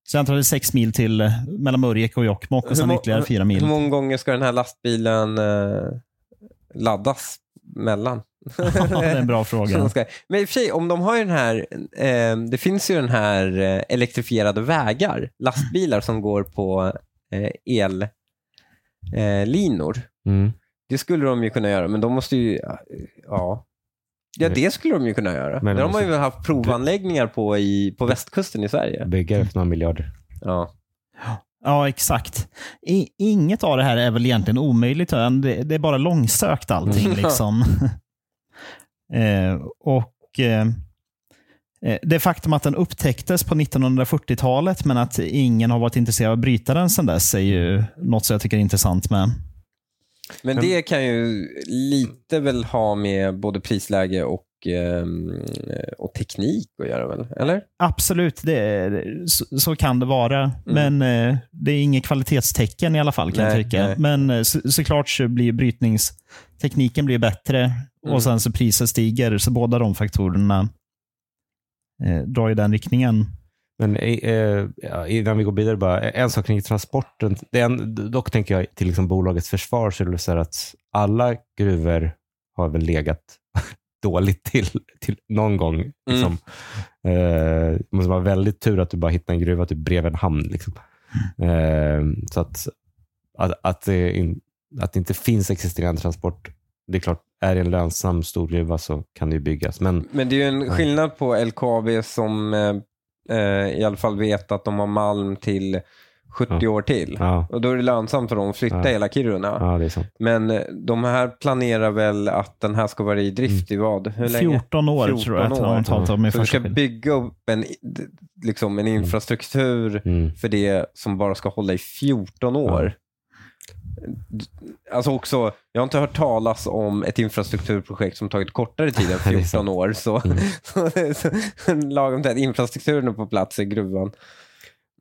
Så jag antar det är 6 mil till eh, mellan Murjek och Jokkmokk och sen ytterligare 4 mil. Hur många gånger ska den här lastbilen eh, laddas mellan? Ja, det är en bra de fråga. men i och för sig, om de har ju den här, eh, det finns ju den här eh, elektrifierade vägar, lastbilar som går på eh, ellinor. Eh. Mm. det skulle de ju kunna göra, men de måste ju, ja. Ja, det skulle de ju kunna göra. Men det de har man ju haft provanläggningar på i, på västkusten i Sverige. Bygga det för några miljarder. Ja. Ja, exakt. I, inget av det här är väl egentligen omöjligt. Det, det är bara långsökt allting. Mm. liksom. eh, och eh, eh, Det faktum att den upptäcktes på 1940-talet men att ingen har varit intresserad av att bryta den sedan dess är ju något som jag tycker är intressant med. Men Men- det kan ju lite väl ha med både prisläge och, ehm, och teknik att göra väl? Eller? Absolut, det, så, så kan det vara. Men eh, det är inget kvalitetstecken i alla fall kan Nej, jag tycka. nej. Men så, såklart så blir brytningstekniken blir bättre Mm. och sen så priset stiger. Så båda de faktorerna eh, drar i den riktningen. Men eh, ja, innan vi går vidare, bara, en sak kring transporten. Det en, dock tänker jag till liksom bolagets försvar så är det så att alla gruvor har väl legat dåligt till, till någon gång. Liksom. Eh, det måste vara väldigt tur att du bara hittar en gruva typ bredvid en hamn. Liksom. Eh, så att, att, att, det in, att det inte finns existerande transport, det är klart, är det en lönsam stor gruva så kan det ju byggas. Men Men det är ju en skillnad på LKAB som eh, eh, i alla fall vet att de har malm till 70 år till. Ja, Och då är det lönsamt för dem att flytta Ja. hela Kiruna. ja, det är sant. Men eh, de här planerar väl att den här ska vara i drift i vad? Hur länge? 14 år 14 tror jag att de talat om i Så första ska bygga upp en, liksom en infrastruktur Mm. för det som bara ska hålla i 14 år. Alltså också, jag har inte hört talas om ett infrastrukturprojekt som tagit kortare tid än Det är 14 sant. år. Så, Mm. så, lagom till att infrastrukturen är på plats i gruvan.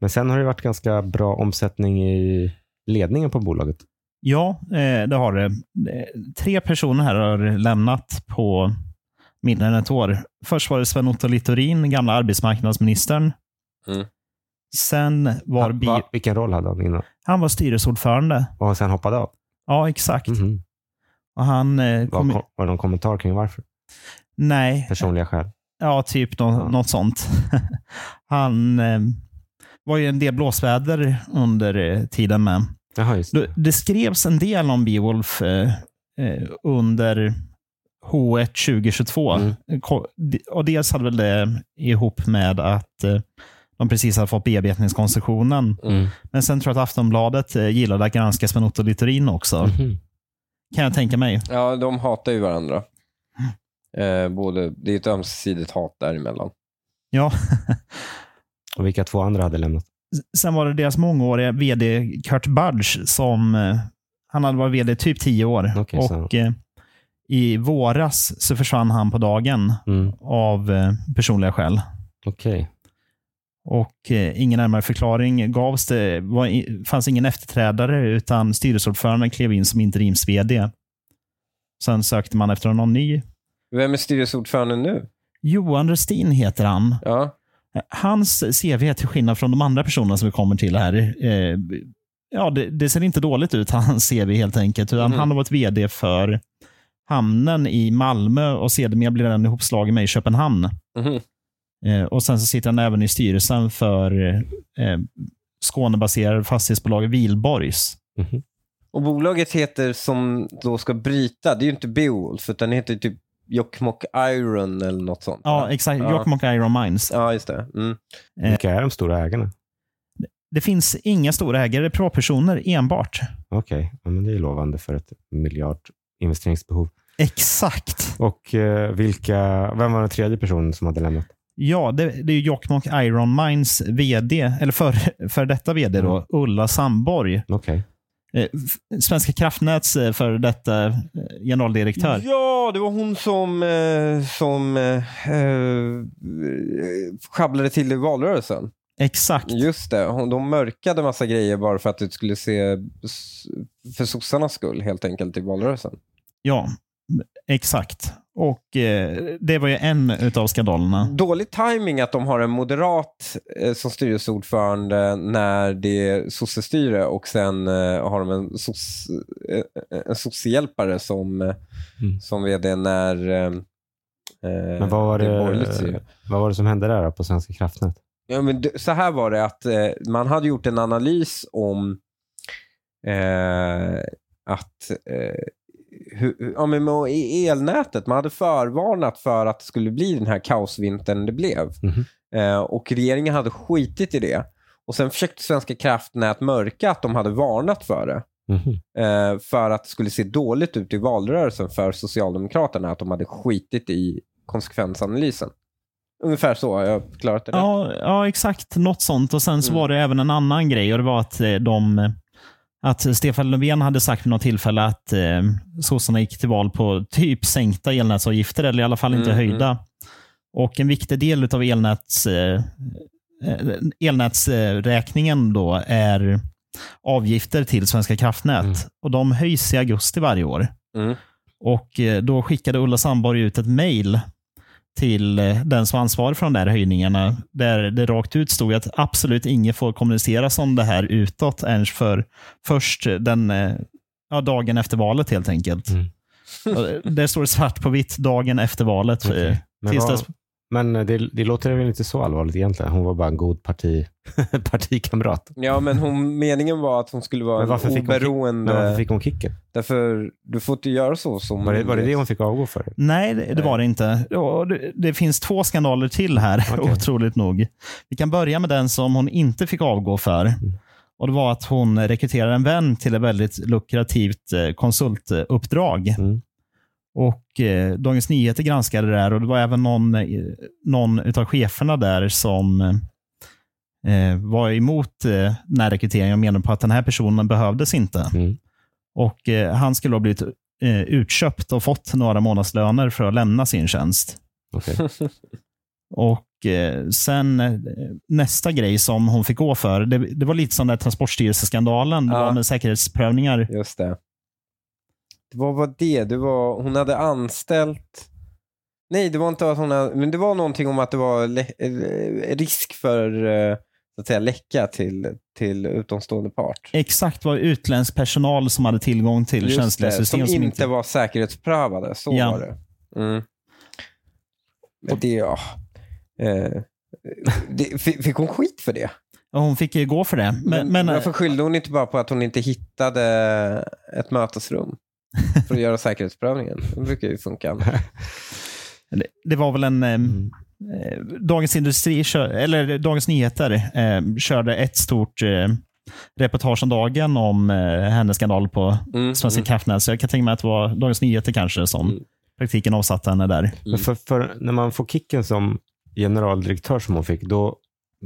Men sen har det varit ganska bra omsättning i ledningen på bolaget. Ja, eh, det har det. Eh, Tre personer här har lämnat på mindre än ett år. Först var det Sven-Otto Littorin, gamla arbetsmarknadsministern. Mm. Sen var bi- Va, vilken roll hade han innan? han var styrelseordförande. Och sen hoppade av? Ja, exakt. Mhm. Och han eh, Var, kom... var det någon kommentar kring varför? Nej, Personliga skäl? ja, typ nå- Ja. något sånt. han eh, var ju en del blåsväder under eh, tiden med. Jaha, just det. Det- skrevs en del om Beowulf eh, eh, under H1 2022. Mm. Och dels hade väl det ihop med att eh, de precis hade fått bearbetningskoncessionen. Mm. Men sen tror jag att Aftonbladet eh, gillade att granska Sven-Otto Littorin också. Mhm. Kan jag tänka mig. Ja, de hatar ju varandra. Eh, både, det är ett ömsesidigt hat däremellan. Ja. Och vilka två andra hade lämnat? Sen var det deras mångåriga vd Kurt Budge som eh, han hade varit vd typ tio år. Så- och eh, i våras så försvann han på dagen Mm. av eh, personliga skäl. Okej. Och eh, ingen närmare förklaring gavs. Det var, fanns ingen efterträdare utan styrelseordföranden klev in som interims-vd. Sen sökte man efter någon ny. Vem är styrelseordförande nu? Johan Restin heter han. Ja. Hans CV, till skillnad från de andra personerna som vi kommer till här, eh, ja, det, det ser inte dåligt ut, hans CV helt enkelt. Mhm. Han har varit vd för hamnen i Malmö och sedermera blir den ihopslagen med i Köpenhamn. Mhm. Eh, och Sen så sitter han även i styrelsen för eh, Skånebaserade fastighetsbolaget Vilborgs. Mhm. Och bolaget heter som då ska bryta, det är ju inte Beowulf, utan det heter typ Jokkmokk Iron eller något sånt. Ja, va? exakt. Ja. Jokkmokk Iron Mines. Ja, just det. Mm. Eh. Vilka är de stora ägarna? Det finns inga stora ägare, privatpersoner enbart. Okej, ja, men det är lovande för ett miljard investeringsbehov. Exakt. Och eh, vilka, vem var den tredje personen som hade lämnat? Ja, det, det är Jokkmokk Iron Mines vd, eller för, för detta vd, då, Ulla Sandborg. Okej. Eh, Svenska kraftnäts eh, för detta eh, generaldirektör. Ja, det var hon som, eh, som eh, sjabblade till i valrörelsen. Exakt. Just det, hon, de mörkade massa grejer bara för att det skulle se för sossarnas skull helt enkelt i valrörelsen. Ja, exakt. Och eh, det var ju en av skandalerna. Dålig timing att de har en moderat eh, som styrelseordförande när det är sossestyre och sen eh, har de en, soss, eh, en sossehjälpare som, eh, Mm. som vd när eh, eh, Men vad var, styre. det, vad var det som hände där då på Svenska kraftnät? Ja, men det, så här var det att eh, man hade gjort en analys om eh, att eh, hur, ja, men med, i elnätet, man hade förvarnat för att det skulle bli den här kaosvintern det blev. Mhm. Eh, och regeringen hade skitit i det. Och sen försökte Svenska kraftnät mörka att de hade varnat för det. Mhm. Eh, för att det skulle se dåligt ut i valrörelsen för Socialdemokraterna att de hade skitit i konsekvensanalysen. Ungefär så har jag förklarat det. rätt. Ja, ja, exakt. Något sånt. Och Sen så Mm. var det även en annan grej. och det var att eh, de att Stefan Löfven hade sagt vid något tillfälle att eh, sossarna gick till val på typ sänkta elnätsavgifter, eller i alla fall inte Mm, höjda. Och en viktig del av elnäts, eh, eh, elnätsräkningen då är avgifter till Svenska kraftnät. Mm. Och De höjs i augusti varje år. Mm. Och eh, Då skickade Ulla Sandborg ut ett mejl till eh, den som ansvarar för de där höjningarna, där det rakt ut stod att absolut ingen får kommuniceras om det här utåt ens för först den eh, ja, dagen efter valet helt enkelt. Mm. Där står det svart på vitt dagen efter valet. Okej. eh, tills vad, dess, men det, det låter väl inte så allvarligt egentligen? Hon var bara en god parti, partikamrat. Ja, men hon, meningen var att hon skulle vara Men en varför fick hon oberoende... Varför fick hon kicken? Därför, du får inte göra så som... Var det, var det det hon fick avgå för? Nej, det, det var det inte. Och Det, det finns två skandaler till här, Okej. otroligt nog. Vi kan börja med den som hon inte fick avgå för. Och Det var att hon rekryterade en vän till ett väldigt lukrativt eh, konsultuppdrag. Mm. Och eh, Dagens Nyheter granskade det där och det var även någon, eh, någon av cheferna där som eh, var emot eh, den här rekryteringen och menade på att den här personen behövdes inte. Mm. Och eh, Han skulle ha blivit eh, utköpt och fått några månadslöner för att lämna sin tjänst. Okej. Och eh, sen nästa grej som hon fick gå för, det, det var lite som den Transportstyrelseskandalen, Ja. med säkerhetsprövningar. Just det. Vad var det? det var, hon hade anställt... Nej, det var inte att hon hade... Men det var någonting om att det var eh, risk för eh, så att säga, läcka till, till utomstående part. Exakt var utländsk personal som hade tillgång till Just känsliga det, system. som inte var säkerhetsprövade. Så Ja. var det. Mm. Men det, ja. Eh, det, fick hon skit för det? Hon fick ju gå för det. Men, men, Varför skyllde hon inte bara på att hon inte hittade ett mötesrum för att göra säkerhetsprövningen? Det brukar ju funka. det, det var väl en... Eh, Mm. eh, Dagens Industri, kör, eller Dagens Nyheter, eh, körde ett stort eh, reportage om dagen om eh, hennes skandal på Mm, Svenska mm. kraftnät. Så jag kan tänka mig att det var Dagens Nyheter kanske som Mm. praktiken avsatte henne där. Men för, för när man får kicken som generaldirektör som hon fick, då,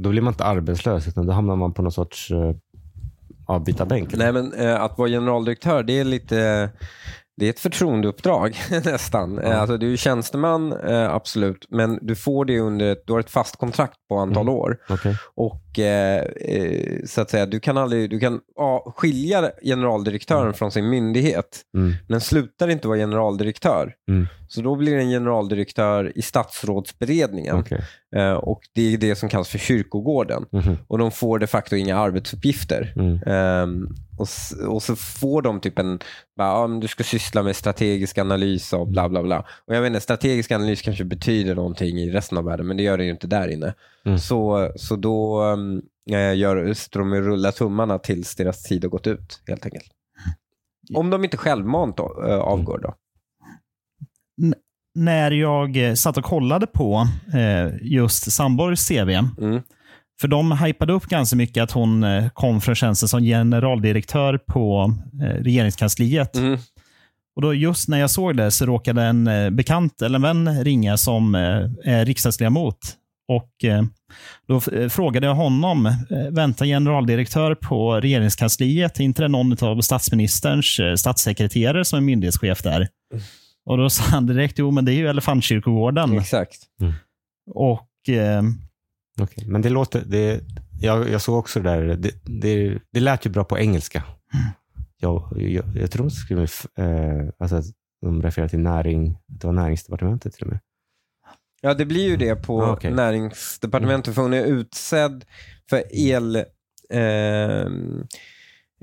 då blir man inte arbetslös, utan då hamnar man på någon sorts uh, avbytarbänk. Nej, men eh, att vara generaldirektör, det är lite... Det är ett förtroendeuppdrag nästan. Eh, Alltså, du är tjänsteman, eh, absolut, men du får det under ett, du har ett fast kontrakt på antal Mm. år. Okej. Och eh, eh, så att säga, du kan aldrig, du kan ja, skilja generaldirektören från sin myndighet, Mm. men slutar inte vara generaldirektör. Mm. Så då blir det en generaldirektör i statsrådsberedningen. Okej. Eh, och det är det som kallas för kyrkogården. Mhm. Och de får de facto inga arbetsuppgifter. Mm. Ehm, och, och så får de typ en, bara, men du ska syssla med strategisk analys och bla bla bla. Och jag vet inte, strategisk analys kanske betyder någonting i resten av världen, men det gör det ju inte där inne. Mm. Så, så då um, gör, står de och rullar tummarna tills deras tid har gått ut, helt enkelt. Om de inte självmant då, eh, avgår då. När jag eh, satt och kollade på eh, just Sandborgs CV, Mm. för de hypade upp ganska mycket att hon eh, kom från tjänsten som generaldirektör på eh, regeringskansliet. Mm. Och då just när jag såg det så råkade en eh, bekant eller en vän ringa som eh, är riksdagsledamot. Och eh, då eh, frågade jag honom, eh, väntar generaldirektör på regeringskansliet, är inte det någon av statsministerns statssekreterare som är myndighetschef där? Och då sa han direkt, jo men det är ju Elefantkyrkogården. Exakt. Och eh, Okej. Men det låter, det, jag, jag såg också det där, det, det, det lät ju bra på engelska. Jag, jag, jag tror de skrev, eh, alltså att de refererar till näring, det var näringsdepartementet till och med. Ja, det blir ju det på Ah, okej. näringsdepartementet, för hon är utsedd för el... Eh,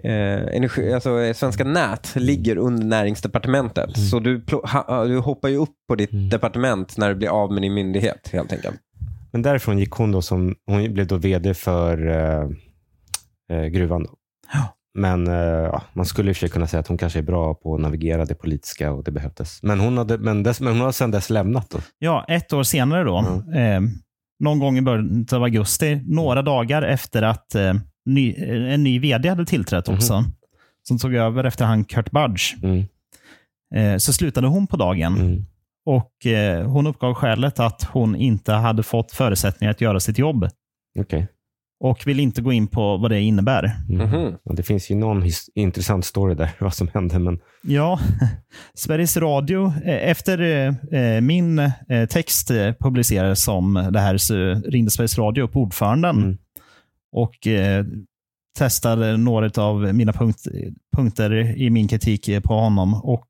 eh, energi, alltså, Svenska nät ligger under näringsdepartementet. Mm. Så du, ha, du hoppar ju upp på ditt Mm. departement när du blir av med din myndighet, helt enkelt. Men därifrån gick hon då som, hon blev då vd för eh, eh, gruvan. Då. Ja. Men eh, ja, man skulle i och för sig kunna säga att hon kanske är bra på att navigera det politiska och det behövdes. Men hon, hade, men dess, men hon har sedan dess lämnat. Då. ja, ett år senare då, eh, någon gång i början av augusti, några dagar efter att eh, ny, en ny vd hade tillträtt också, som tog över efter han Kurt Budge, Mm. eh, så slutade hon på dagen. Mm. Och eh, Hon uppgav skälet att hon inte hade fått förutsättningar att göra sitt jobb Okej. Och vill inte gå in på vad det innebär. Mm. Ja, det finns ju någon intressant story där, vad som hände. Men, Ja, Sveriges Radio, eh, efter eh, min eh, text publicerades som det här så ringde Sveriges Radio upp ordföranden Mm. och testade några av mina punkt, punkter i min kritik på honom. Och,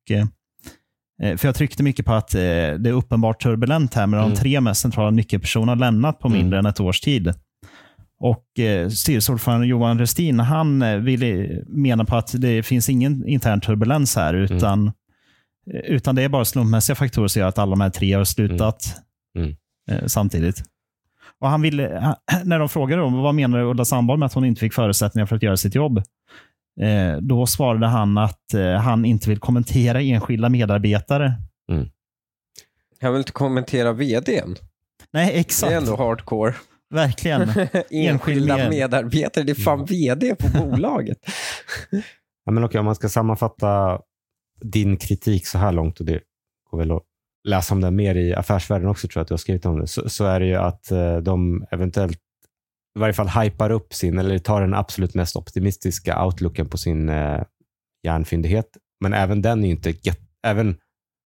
för Jag tryckte mycket på att det är uppenbart turbulent här med de Mm. tre mest centrala nyckelpersonerna lämnat på mindre Mm. än ett års tid. Och eh, Styrelseordförande Johan Restin han eh, ville mena på att det finns ingen intern turbulens här, utan, eh, utan det är bara slumpmässiga faktorer som gör att alla de här tre har slutat Mm. eh, samtidigt. Och han ville, han- när de frågade om vad menar Ulla Sandborg med att hon inte fick förutsättningar för att göra sitt jobb, eh, då svarade han att han inte vill kommentera enskilda medarbetare. Jag vill inte kommentera vdn. Nej, Det exakt. är ändå hardcore. Verkligen. Enskilda med- medarbetare. Det är fan vd på bolaget. Ja, men okej, om man ska sammanfatta din kritik så här långt, och det går väl att läsa om det mer i affärsvärlden också, tror jag att du har skrivit om det, så, så är det ju att eh, de eventuellt i varje fall hypar upp sin, eller tar den absolut mest optimistiska outlooken på sin eh, järnfyndighet. Men även den är ju inte, jätt- även,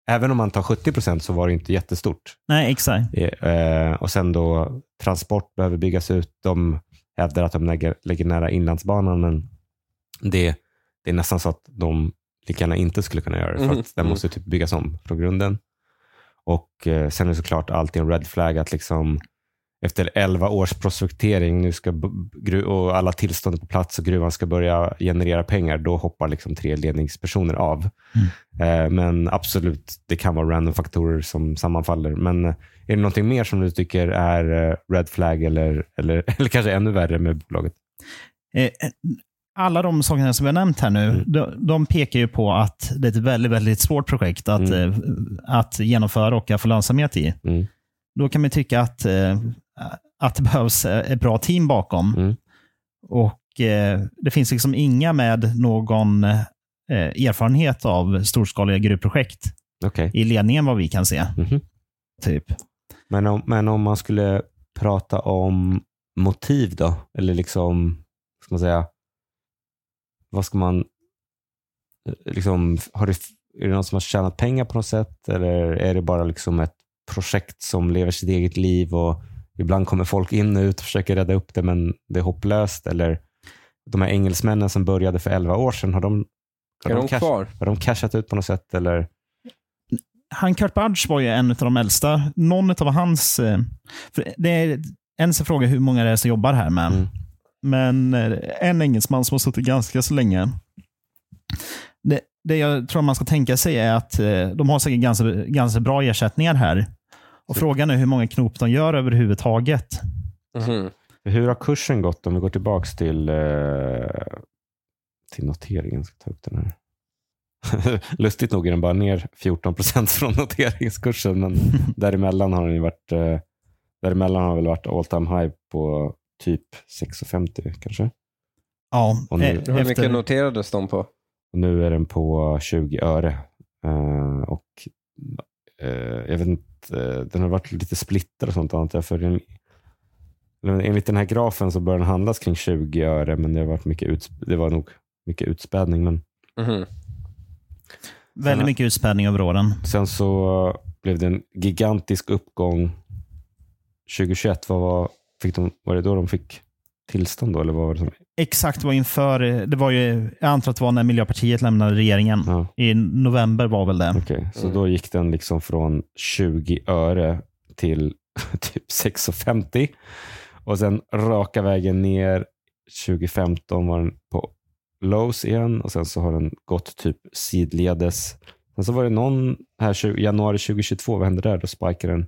även om man tar 70 procent så var det inte jättestort. Nej, exakt. Eh, och sen då transport behöver byggas ut. De hävdar att de lägger, lägger nära inlandsbanan, men det, det är nästan så att de lika gärna inte skulle kunna göra det, för Mhm, att den mm. måste typ byggas om från grunden. Och eh, sen är det såklart alltid en red flag att liksom efter 11 års prospektering nu ska och alla tillstånd på plats och gruvan ska börja generera pengar, då hoppar liksom tre ledningspersoner av. Eh, men absolut, det kan vara random faktorer som sammanfaller. Men eh, är det någonting mer som du tycker är eh, red flag eller, eller, eller kanske ännu värre med bolaget? Eh, Alla de sakerna som vi har nämnt här nu, Mm. de, de pekar ju på att det är ett väldigt, väldigt svårt projekt att, Mm. att genomföra och att få lönsamhet i. Mm. Då kan man tycka att, eh, att det behövs eh, ett bra team bakom. Mm. Och eh, Det finns liksom inga med någon eh, erfarenhet av storskaliga gruvprojekt Okej. i ledningen vad vi kan se. Mhm. Typ. Men, om, men om man skulle prata om motiv då? Eller liksom, ska man säga, vad ska man, eh, liksom, har det, är det någon som har tjänat pengar på något sätt? Eller är det bara liksom ett projekt som lever sitt eget liv och ibland kommer folk in och ut och försöker rädda upp det, men det är hopplöst? Eller de här engelsmännen som började för 11 år sedan, har de, har Är de, de cash, kvar? har de cashat ut på något sätt? Eller? Han Kurt Budge var ju en av de äldsta. Någon av hans... eh, För det är en som frågar hur många det är som jobbar här med. Mm. Men eh, en engelsman som har suttit ganska så länge. Det, det jag tror man ska tänka sig är att eh, de har säkert ganska, ganska bra ersättningar här. Och Frågan är hur många knop de gör överhuvudtaget. Mhm. Hur har kursen gått om vi går tillbaka till, eh, till noteringen? Ska ta upp den här. Lustigt nog är den bara ner 14 procent från noteringskursen, men däremellan har den ju varit, eh, däremellan har väl varit all time high på typ 6,50 kanske. Ja, Och nu- eh, Hur mycket efter, noterades de på? Och nu är den på 20 öre. Eh, och eh, jag vet inte, eh, den har varit lite splittad och sånt antar jag. För den, enligt den här grafen så bör den handlas kring 20 öre, men det, har varit mycket uts, det var nog mycket utspädning. Men Mhm. väldigt mycket utspädning över åren. sen så blev det en gigantisk uppgång 2021. Vad var, fick de, var det då de fick tillstånd? Då, eller vad var det som, Exakt vad inför, det var ju, jag antar att det var när Miljöpartiet lämnade regeringen. ja. I november var väl det. Okej, så Mm. då gick den liksom från 20 öre till typ 6,50 och sen raka vägen ner 2015 var den på lows igen och sen så har den gått typ sidledes. Sen så var det någon här 20, januari 2022, vad hände där? Då spikade den.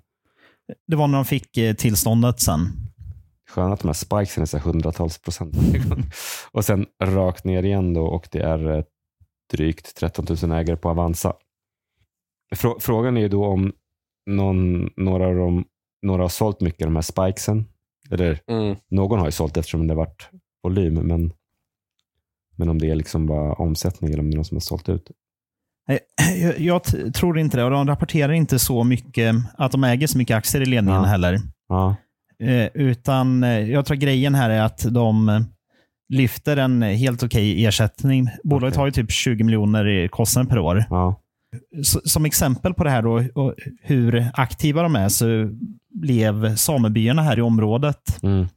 Det var när de fick eh, tillståndet sen. Skönt att de här spikesen är så här hundratals procent. Och sen rakt ner igen då och det är eh, drygt 13 000 ägare på Avanza. Frå- Frågan är ju då om någon, några, av dem, några har sålt mycket av de här spikesen. Eller Mm. någon har ju sålt eftersom det har varit volym, men, men om det är liksom bara omsättning eller om det är någon som har sålt ut. Jag, jag tror inte det. Och de rapporterar inte så mycket att de äger så mycket aktier i ledningen Ja. heller. Ja, Eh, utan eh, jag tror grejen här är att de eh, lyfter en helt okej ersättning. Bolaget Okej. har ju typ 20 miljoner i kostnader per år. ja, som exempel på det här då, och hur aktiva de är, så blev samebyarna här i området, mm,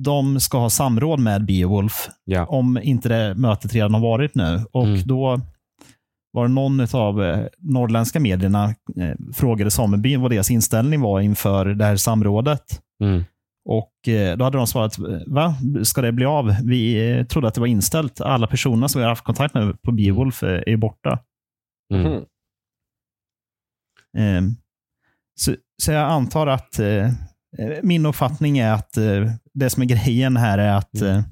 de ska ha samråd med Beowulf ja. om inte det mötet redan har varit nu. Och Mm. då var det någon av norrländska medierna eh, frågade samebyn vad deras inställning var inför det här samrådet. Mm, Och eh, Då hade de svarat, va? Ska det bli av? Vi eh, trodde att det var inställt. Alla personer som vi har haft kontakt med på Beowulf eh, är borta. mm. Mhm. Eh, Så, så jag antar att eh, eh, min uppfattning är att eh, det som är grejen här är att Mm. eh,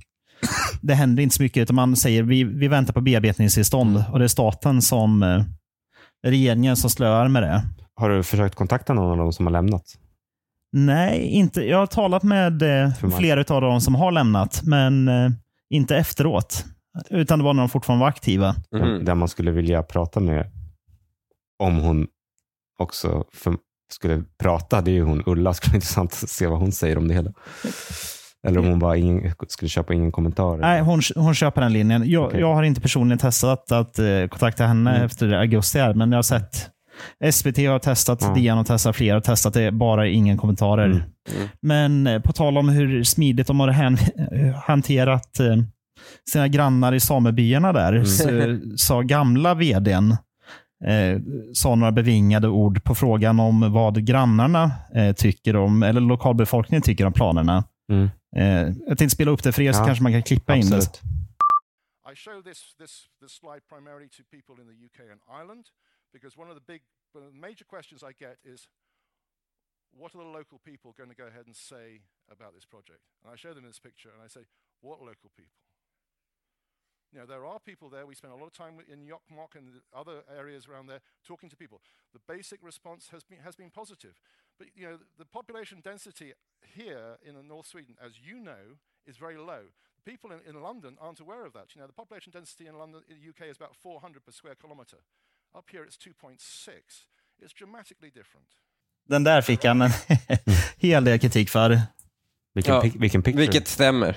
det händer inte så mycket. Utan man säger vi, vi väntar på bearbetningstillstånd Mm. och det är staten som, eh, regeringen som slöar med det. Har du försökt kontakta någon av dem som har lämnat? Nej, inte. Jag har talat med eh, flera av dem som har lämnat, men eh, inte efteråt. Utan det var när de fortfarande var aktiva. Mhm. Där man skulle vilja prata med, om hon också för, skulle prata, det är ju hon Ulla. Skulle vara intressant att se vad hon säger om det hela. Eller om hon bara ingen, skulle köpa ingen kommentar. Nej, hon, hon köper den linjen. Jag, Okej. jag har inte personligen testat att eh, kontakta henne Mm. efter augusti, här, men jag har sett SVT har testat, Ja. DN har testat, flera har testat. Det är bara ingen kommentarer. Mm. Mm. Men eh, på tal om hur smidigt de har han, hanterat eh, sina grannar i samebyarna där, Mm. så sa gamla vdn eh, sa några bevingade ord på frågan om vad grannarna eh, tycker om, eller lokalbefolkningen tycker om planerna. Mm. Eh, jag tänkte spela upp det för er så Ja, kanske man kan klippa in det. Absolut. I show this, this, this slide primarily to people in the UK and Ireland because one of the big, one of the major questions I get is, what are the local people going to go ahead and say about this project? And I show them this picture and I say, what local people? You know, there are people there. We spend a lot of time in Jokkmokk and the other areas around there talking to people. The basic response has been, has been positive. But, you know, the population density here in the North Sweden, as you know, is very low. People in, in London aren't aware of that. You know, the population density in London, in the UK, is about 400 per square kilometre. Up here, it's 2.6. It's dramatically different. Den där fick han en hel del kritik för. Vilken, Ja, pic- vilken picture. Vilket stämmer.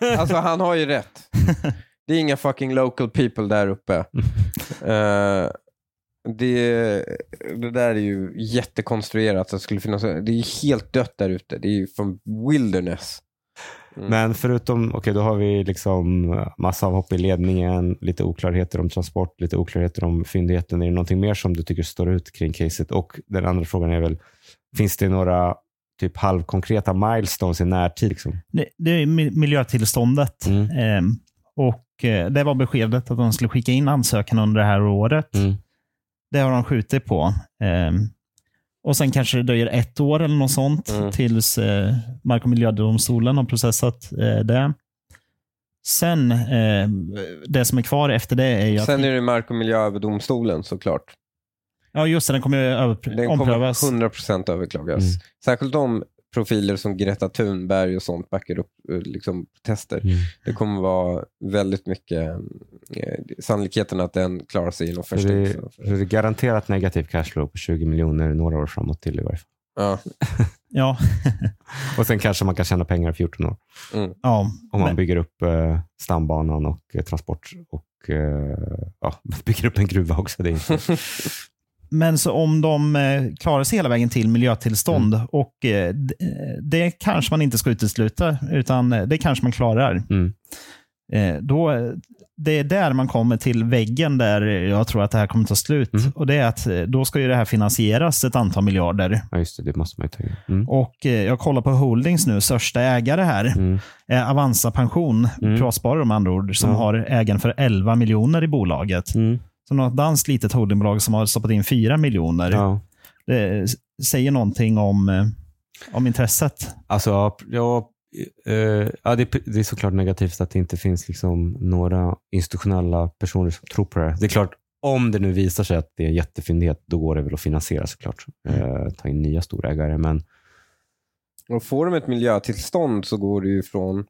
Alltså han har ju rätt. Det är inga fucking local people där uppe. Eh, det, det där är ju jättekonstruerat. Att det, skulle finnas, det är ju helt dött där ute. Det är ju från wilderness. Mm. Men förutom, okej då har vi liksom massa avhopp i ledningen, lite oklarheter om transport, lite oklarheter om fyndigheten. Är det någonting mer som du tycker står ut kring caset? Och den andra frågan är väl, finns det några typ halvkonkreta milestones i närtid? Liksom? Det, det är mi- miljötillståndet. Mm. Ehm, och eh, Det var beskedet att de skulle skicka in ansökan under det här året. Mm. Det har de skjutit på. Ehm, och Sen kanske det dröjer ett år eller något sånt Mm. tills eh, Mark och miljödomstolen har processat eh, det. Sen, eh, det som är kvar efter det är ju att... Sen är det Mark och miljööverdomstolen såklart. ja, just det, den kommer ju över, Den kommer omprövas. 100% överklagas. Mm. Särskilt om profiler som Greta Thunberg och sånt backar upp eh, liksom, protester. Mm. Det kommer vara väldigt mycket eh, sannolikheten att den klarar sig inom Så första det, det är garanterat negativ cashflow på 20 miljoner några år framåt till i varje fall. Ja. Ja, Och sen kanske man kan tjäna pengar i 14 år. ja. Om man Men- bygger upp eh, stambanan och eh, transport och eh, ja, bygger upp en gruva också. Det är inte. Men så om de eh, klarar sig hela vägen till miljötillstånd och eh, det kanske man inte ska utesluta, utan eh, det kanske man klarar. Mm. Då, det är där man kommer till väggen där jag tror att det här kommer ta slut. Mm. Och det är att då ska ju det här finansieras ett antal miljarder. Ja, just det. Det måste man ju ta in. Mm. Och jag kollar på Holdings nu, största ägare här. Mm. Avanza Pension, Mm. privatsparare med andra ord, som Ja. har ägaren för 11 miljoner i bolaget. Mm. Så något danskt litet holdingbolag som har stoppat in 4 miljoner. Ja. Det säger någonting om, eh, om intresset. Alltså, ja, ja, eh, det, det är såklart negativt att det inte finns liksom några institutionella personer som tror på det. Det är klart, om det nu visar sig att det är jättefyndighet, då går det väl att finansiera såklart. Eh, ta in nya storägare, men Och får de ett miljötillstånd så går det ju från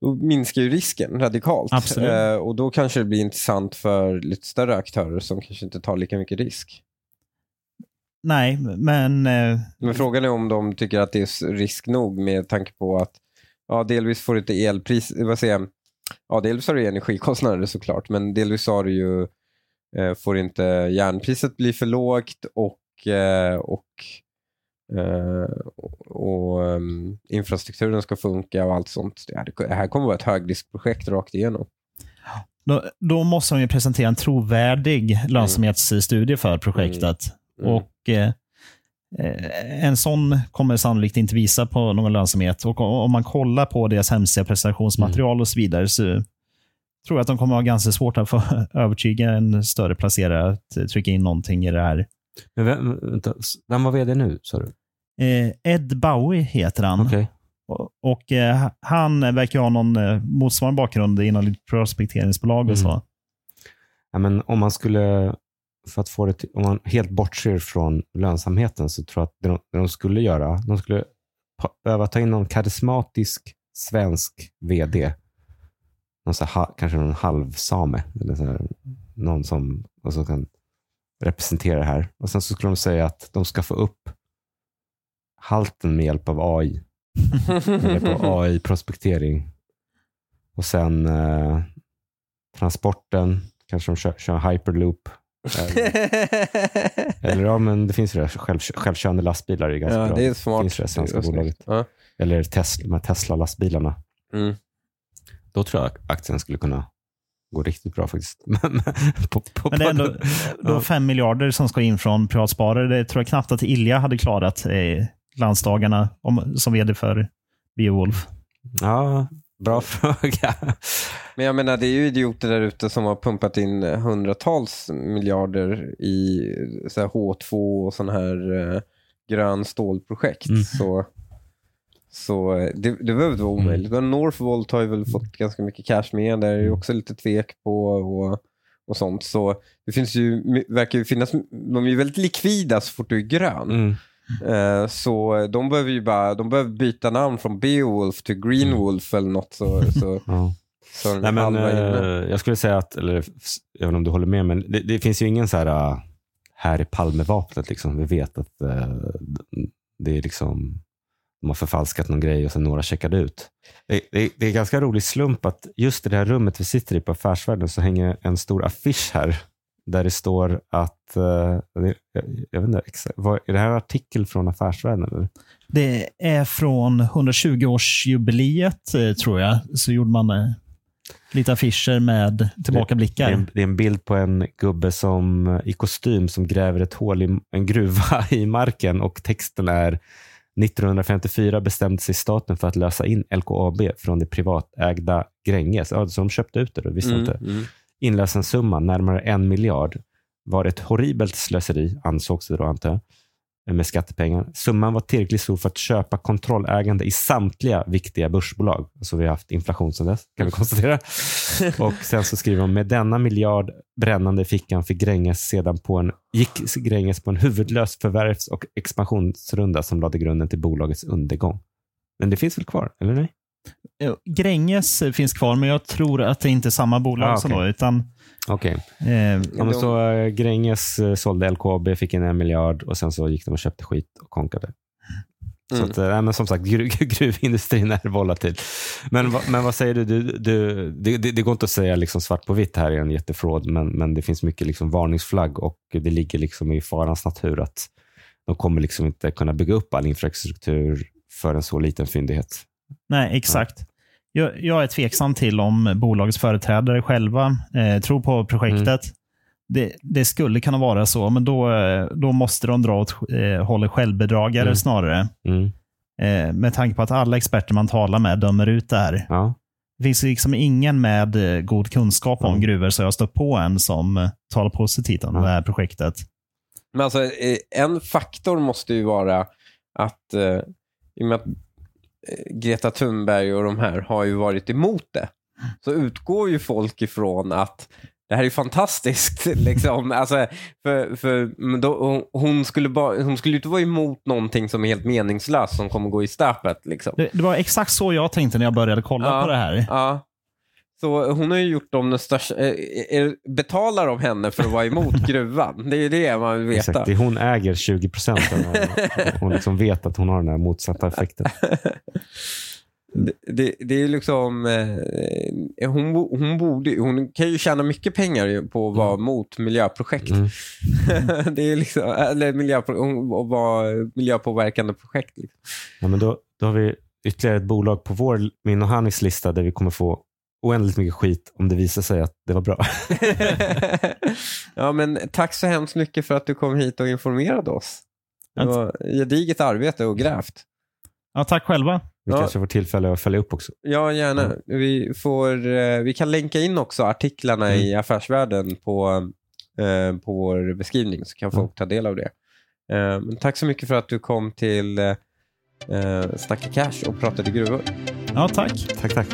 då minskar ju risken radikalt. Absolut. Eh, och då kanske det blir intressant för lite större aktörer som kanske inte tar lika mycket risk. Nej, men eh, Men frågan är om de tycker att det är risk nog med tanke på att ja, delvis får du inte elpris, vad säger jag, ja delvis har du energikostnader såklart, men delvis har du ju, eh, får inte järnpriset bli för lågt och, eh, och, och ehm, infrastrukturen ska funka och allt sånt. Det här, kommer vara ett högriskprojekt rakt igenom. då, då måste de ju presentera en trovärdig lönsamhetsstudie för projektet. Mm. Och eh, eh, En sån kommer sannolikt inte visa på någon lönsamhet. Och om man kollar på deras hemsida, presentationsmaterial och så vidare, så tror jag att de kommer ha ganska svårt att få övertyga en större placerare att eh, trycka in någonting i det här. Men vem, vänta, vem var vd nu, sa du? Eh, Ed Bowie heter han. Okej. Och, och eh, Han verkar ha någon eh, motsvarande bakgrund inom lite prospekteringsbolag och Mm. så. Ja, men om man skulle för att få det till, om man helt bortser från lönsamheten så tror jag att det de, det de skulle göra, de skulle behöva ta in någon karismatisk svensk vd. Någon så här, kanske någon halvsame. Eller så här, någon som och så kan representera det här. Och Sen så skulle de säga att de ska få upp halten med hjälp av AI. Med hjälp av AI-prospektering. Och sen eh, transporten, kanske de kör, kör hyperloop. Eller, eller ja, men det finns ju det. Själv, självkörande lastbilar är ganska ja, bra. det är smart. finns det svenska bolaget. Ja. Eller Tesla, de här Tesla-lastbilarna. Mm. Då tror jag aktien skulle kunna gå riktigt bra faktiskt. Men, på, på, Men det är ändå då Ja. fem miljarder som ska in från privatsparare. Det tror jag knappt att Ilja hade klarat eh, landsdagarna om, som vd för Beowulf. Ja, bra fråga. Men jag menar, det är ju idioter där ute som har pumpat in hundratals miljarder i så här H2 och sån här eh, grön stålprojekt. Mm. Så, så eh, det, det behöver inte vara Mm. omöjligt. Men Northvolt har ju väl fått ganska mycket cash med. Där är ju också lite tvek på och, och sånt. Så det finns ju, verkar ju finnas, de är ju väldigt likvida så fort du är grön. Mm. Eh, Så de behöver ju bara de behöver byta namn från Beowulf till Greenwolf eller något. Så, så, Ja. så Nej, men, eh, jag skulle säga att, eller även om du håller med, men det, det finns ju ingen så här, här är Palmevapnet. Liksom. Vi vet att eh, det är liksom, de har förfalskat någon grej och sen några checkade ut. Det, det, det är en ganska rolig slump att just i det här rummet vi sitter i på Affärsvärlden så hänger en stor affisch här där det står att, eh, jag, vet inte, vad, är det här en artikel från Affärsvärlden? Eller? Det är från 120-årsjubileet, eh, tror jag. Så gjorde man eh, lite affischer med Det är, tillbakablickar. en, det är en bild på en gubbe som, i kostym som gräver ett hål i en gruva i marken och texten är 1954 bestämde sig staten för att lösa in LKAB från det privatägda Gränges. Ja, så de köpte ut det, då, visste Mm, inte. mm. Inlösensumman, närmare en miljard, var ett horribelt slöseri, ansågs det då antar jag, med skattepengar. Summan var tillräckligt stor för att köpa kontrollägande i samtliga viktiga börsbolag. Så vi har haft inflation sedan dess, kan vi konstatera. Och sen så skriver de, med denna miljard brännande i fickan fick Gränges sedan på en, gick Gränges på en huvudlös förvärvs och expansionsrunda som lade grunden till bolagets undergång. Men det finns väl kvar, eller nej? Eh, Gränges eh, finns kvar, men jag tror att det inte är samma bolag Ah, som okej. då. Utan, Okej. eh, Ja, så äh, Gränges sålde LKAB, fick in en miljard och sen så gick de och köpte skit och konkade. Så Mm. att, äh, nej, men som sagt, gru, gruvindustrin är volatil. Men, va- men vad säger du? du, du det, det, det går inte att säga liksom svart på vitt här är en jättefråd, men, men det finns mycket liksom varningsflagg och det ligger liksom i farans natur att de kommer liksom inte kunna bygga upp all infrastruktur för en så liten fyndighet. Nej, exakt. Jag, jag är tveksam till om bolagets företrädare själva eh, tror på projektet. Det, det skulle kunna vara så, men då, eh, då måste de dra åt eh, hållet självbedragare Mm. snarare. Mm. Eh, med tanke på att alla experter man talar med dömer ut det här. Ja. Det finns liksom ingen med eh, god kunskap om Mm. gruvor så jag har stött på en som eh, talar positivt om det här projektet. Men alltså, en faktor måste ju vara att eh, i och med att Greta Thunberg och de här har ju varit emot det, så utgår ju folk ifrån att det här är fantastiskt. Liksom. Alltså, för, för, då, skulle hon skulle ju inte vara emot någonting som är helt meningslöst som kommer gå i stöpet. Liksom. Det, det var exakt så jag tänkte när jag började kolla Ja. på det här. Ja. Så hon har ju gjort dem den största... eh, Betalar de henne för att vara emot gruvan? Det är ju det man vill veta. Exakt, det är hon äger 20 procent. Hon liksom vet att hon har den här motsatta effekten. Det, det, det är liksom... Eh, hon, hon, borde, hon kan ju tjäna mycket pengar på att vara mot miljöprojekt. Mm. det är liksom, eller hon- att vara miljöpåverkande projekt. Liksom. Ja, men då, då har vi ytterligare ett bolag på vår, min och Hannis lista där vi kommer få oändligt mycket skit om det visar sig att det var bra. ja, men tack så hemskt mycket för att du kom hit och informerade oss. Det var gediget arbete och grävt. Ja, tack själva. Vi Ja. kanske får tillfälle att följa upp också. Ja, gärna. Vi, får, eh, vi kan länka in också artiklarna i Affärsvärlden på, eh, på vår beskrivning så kan folk ta del av det. Eh, men tack så mycket för att du kom till eh, Snacka Cash och pratade gruvor. Ja, tack. Tack, tack.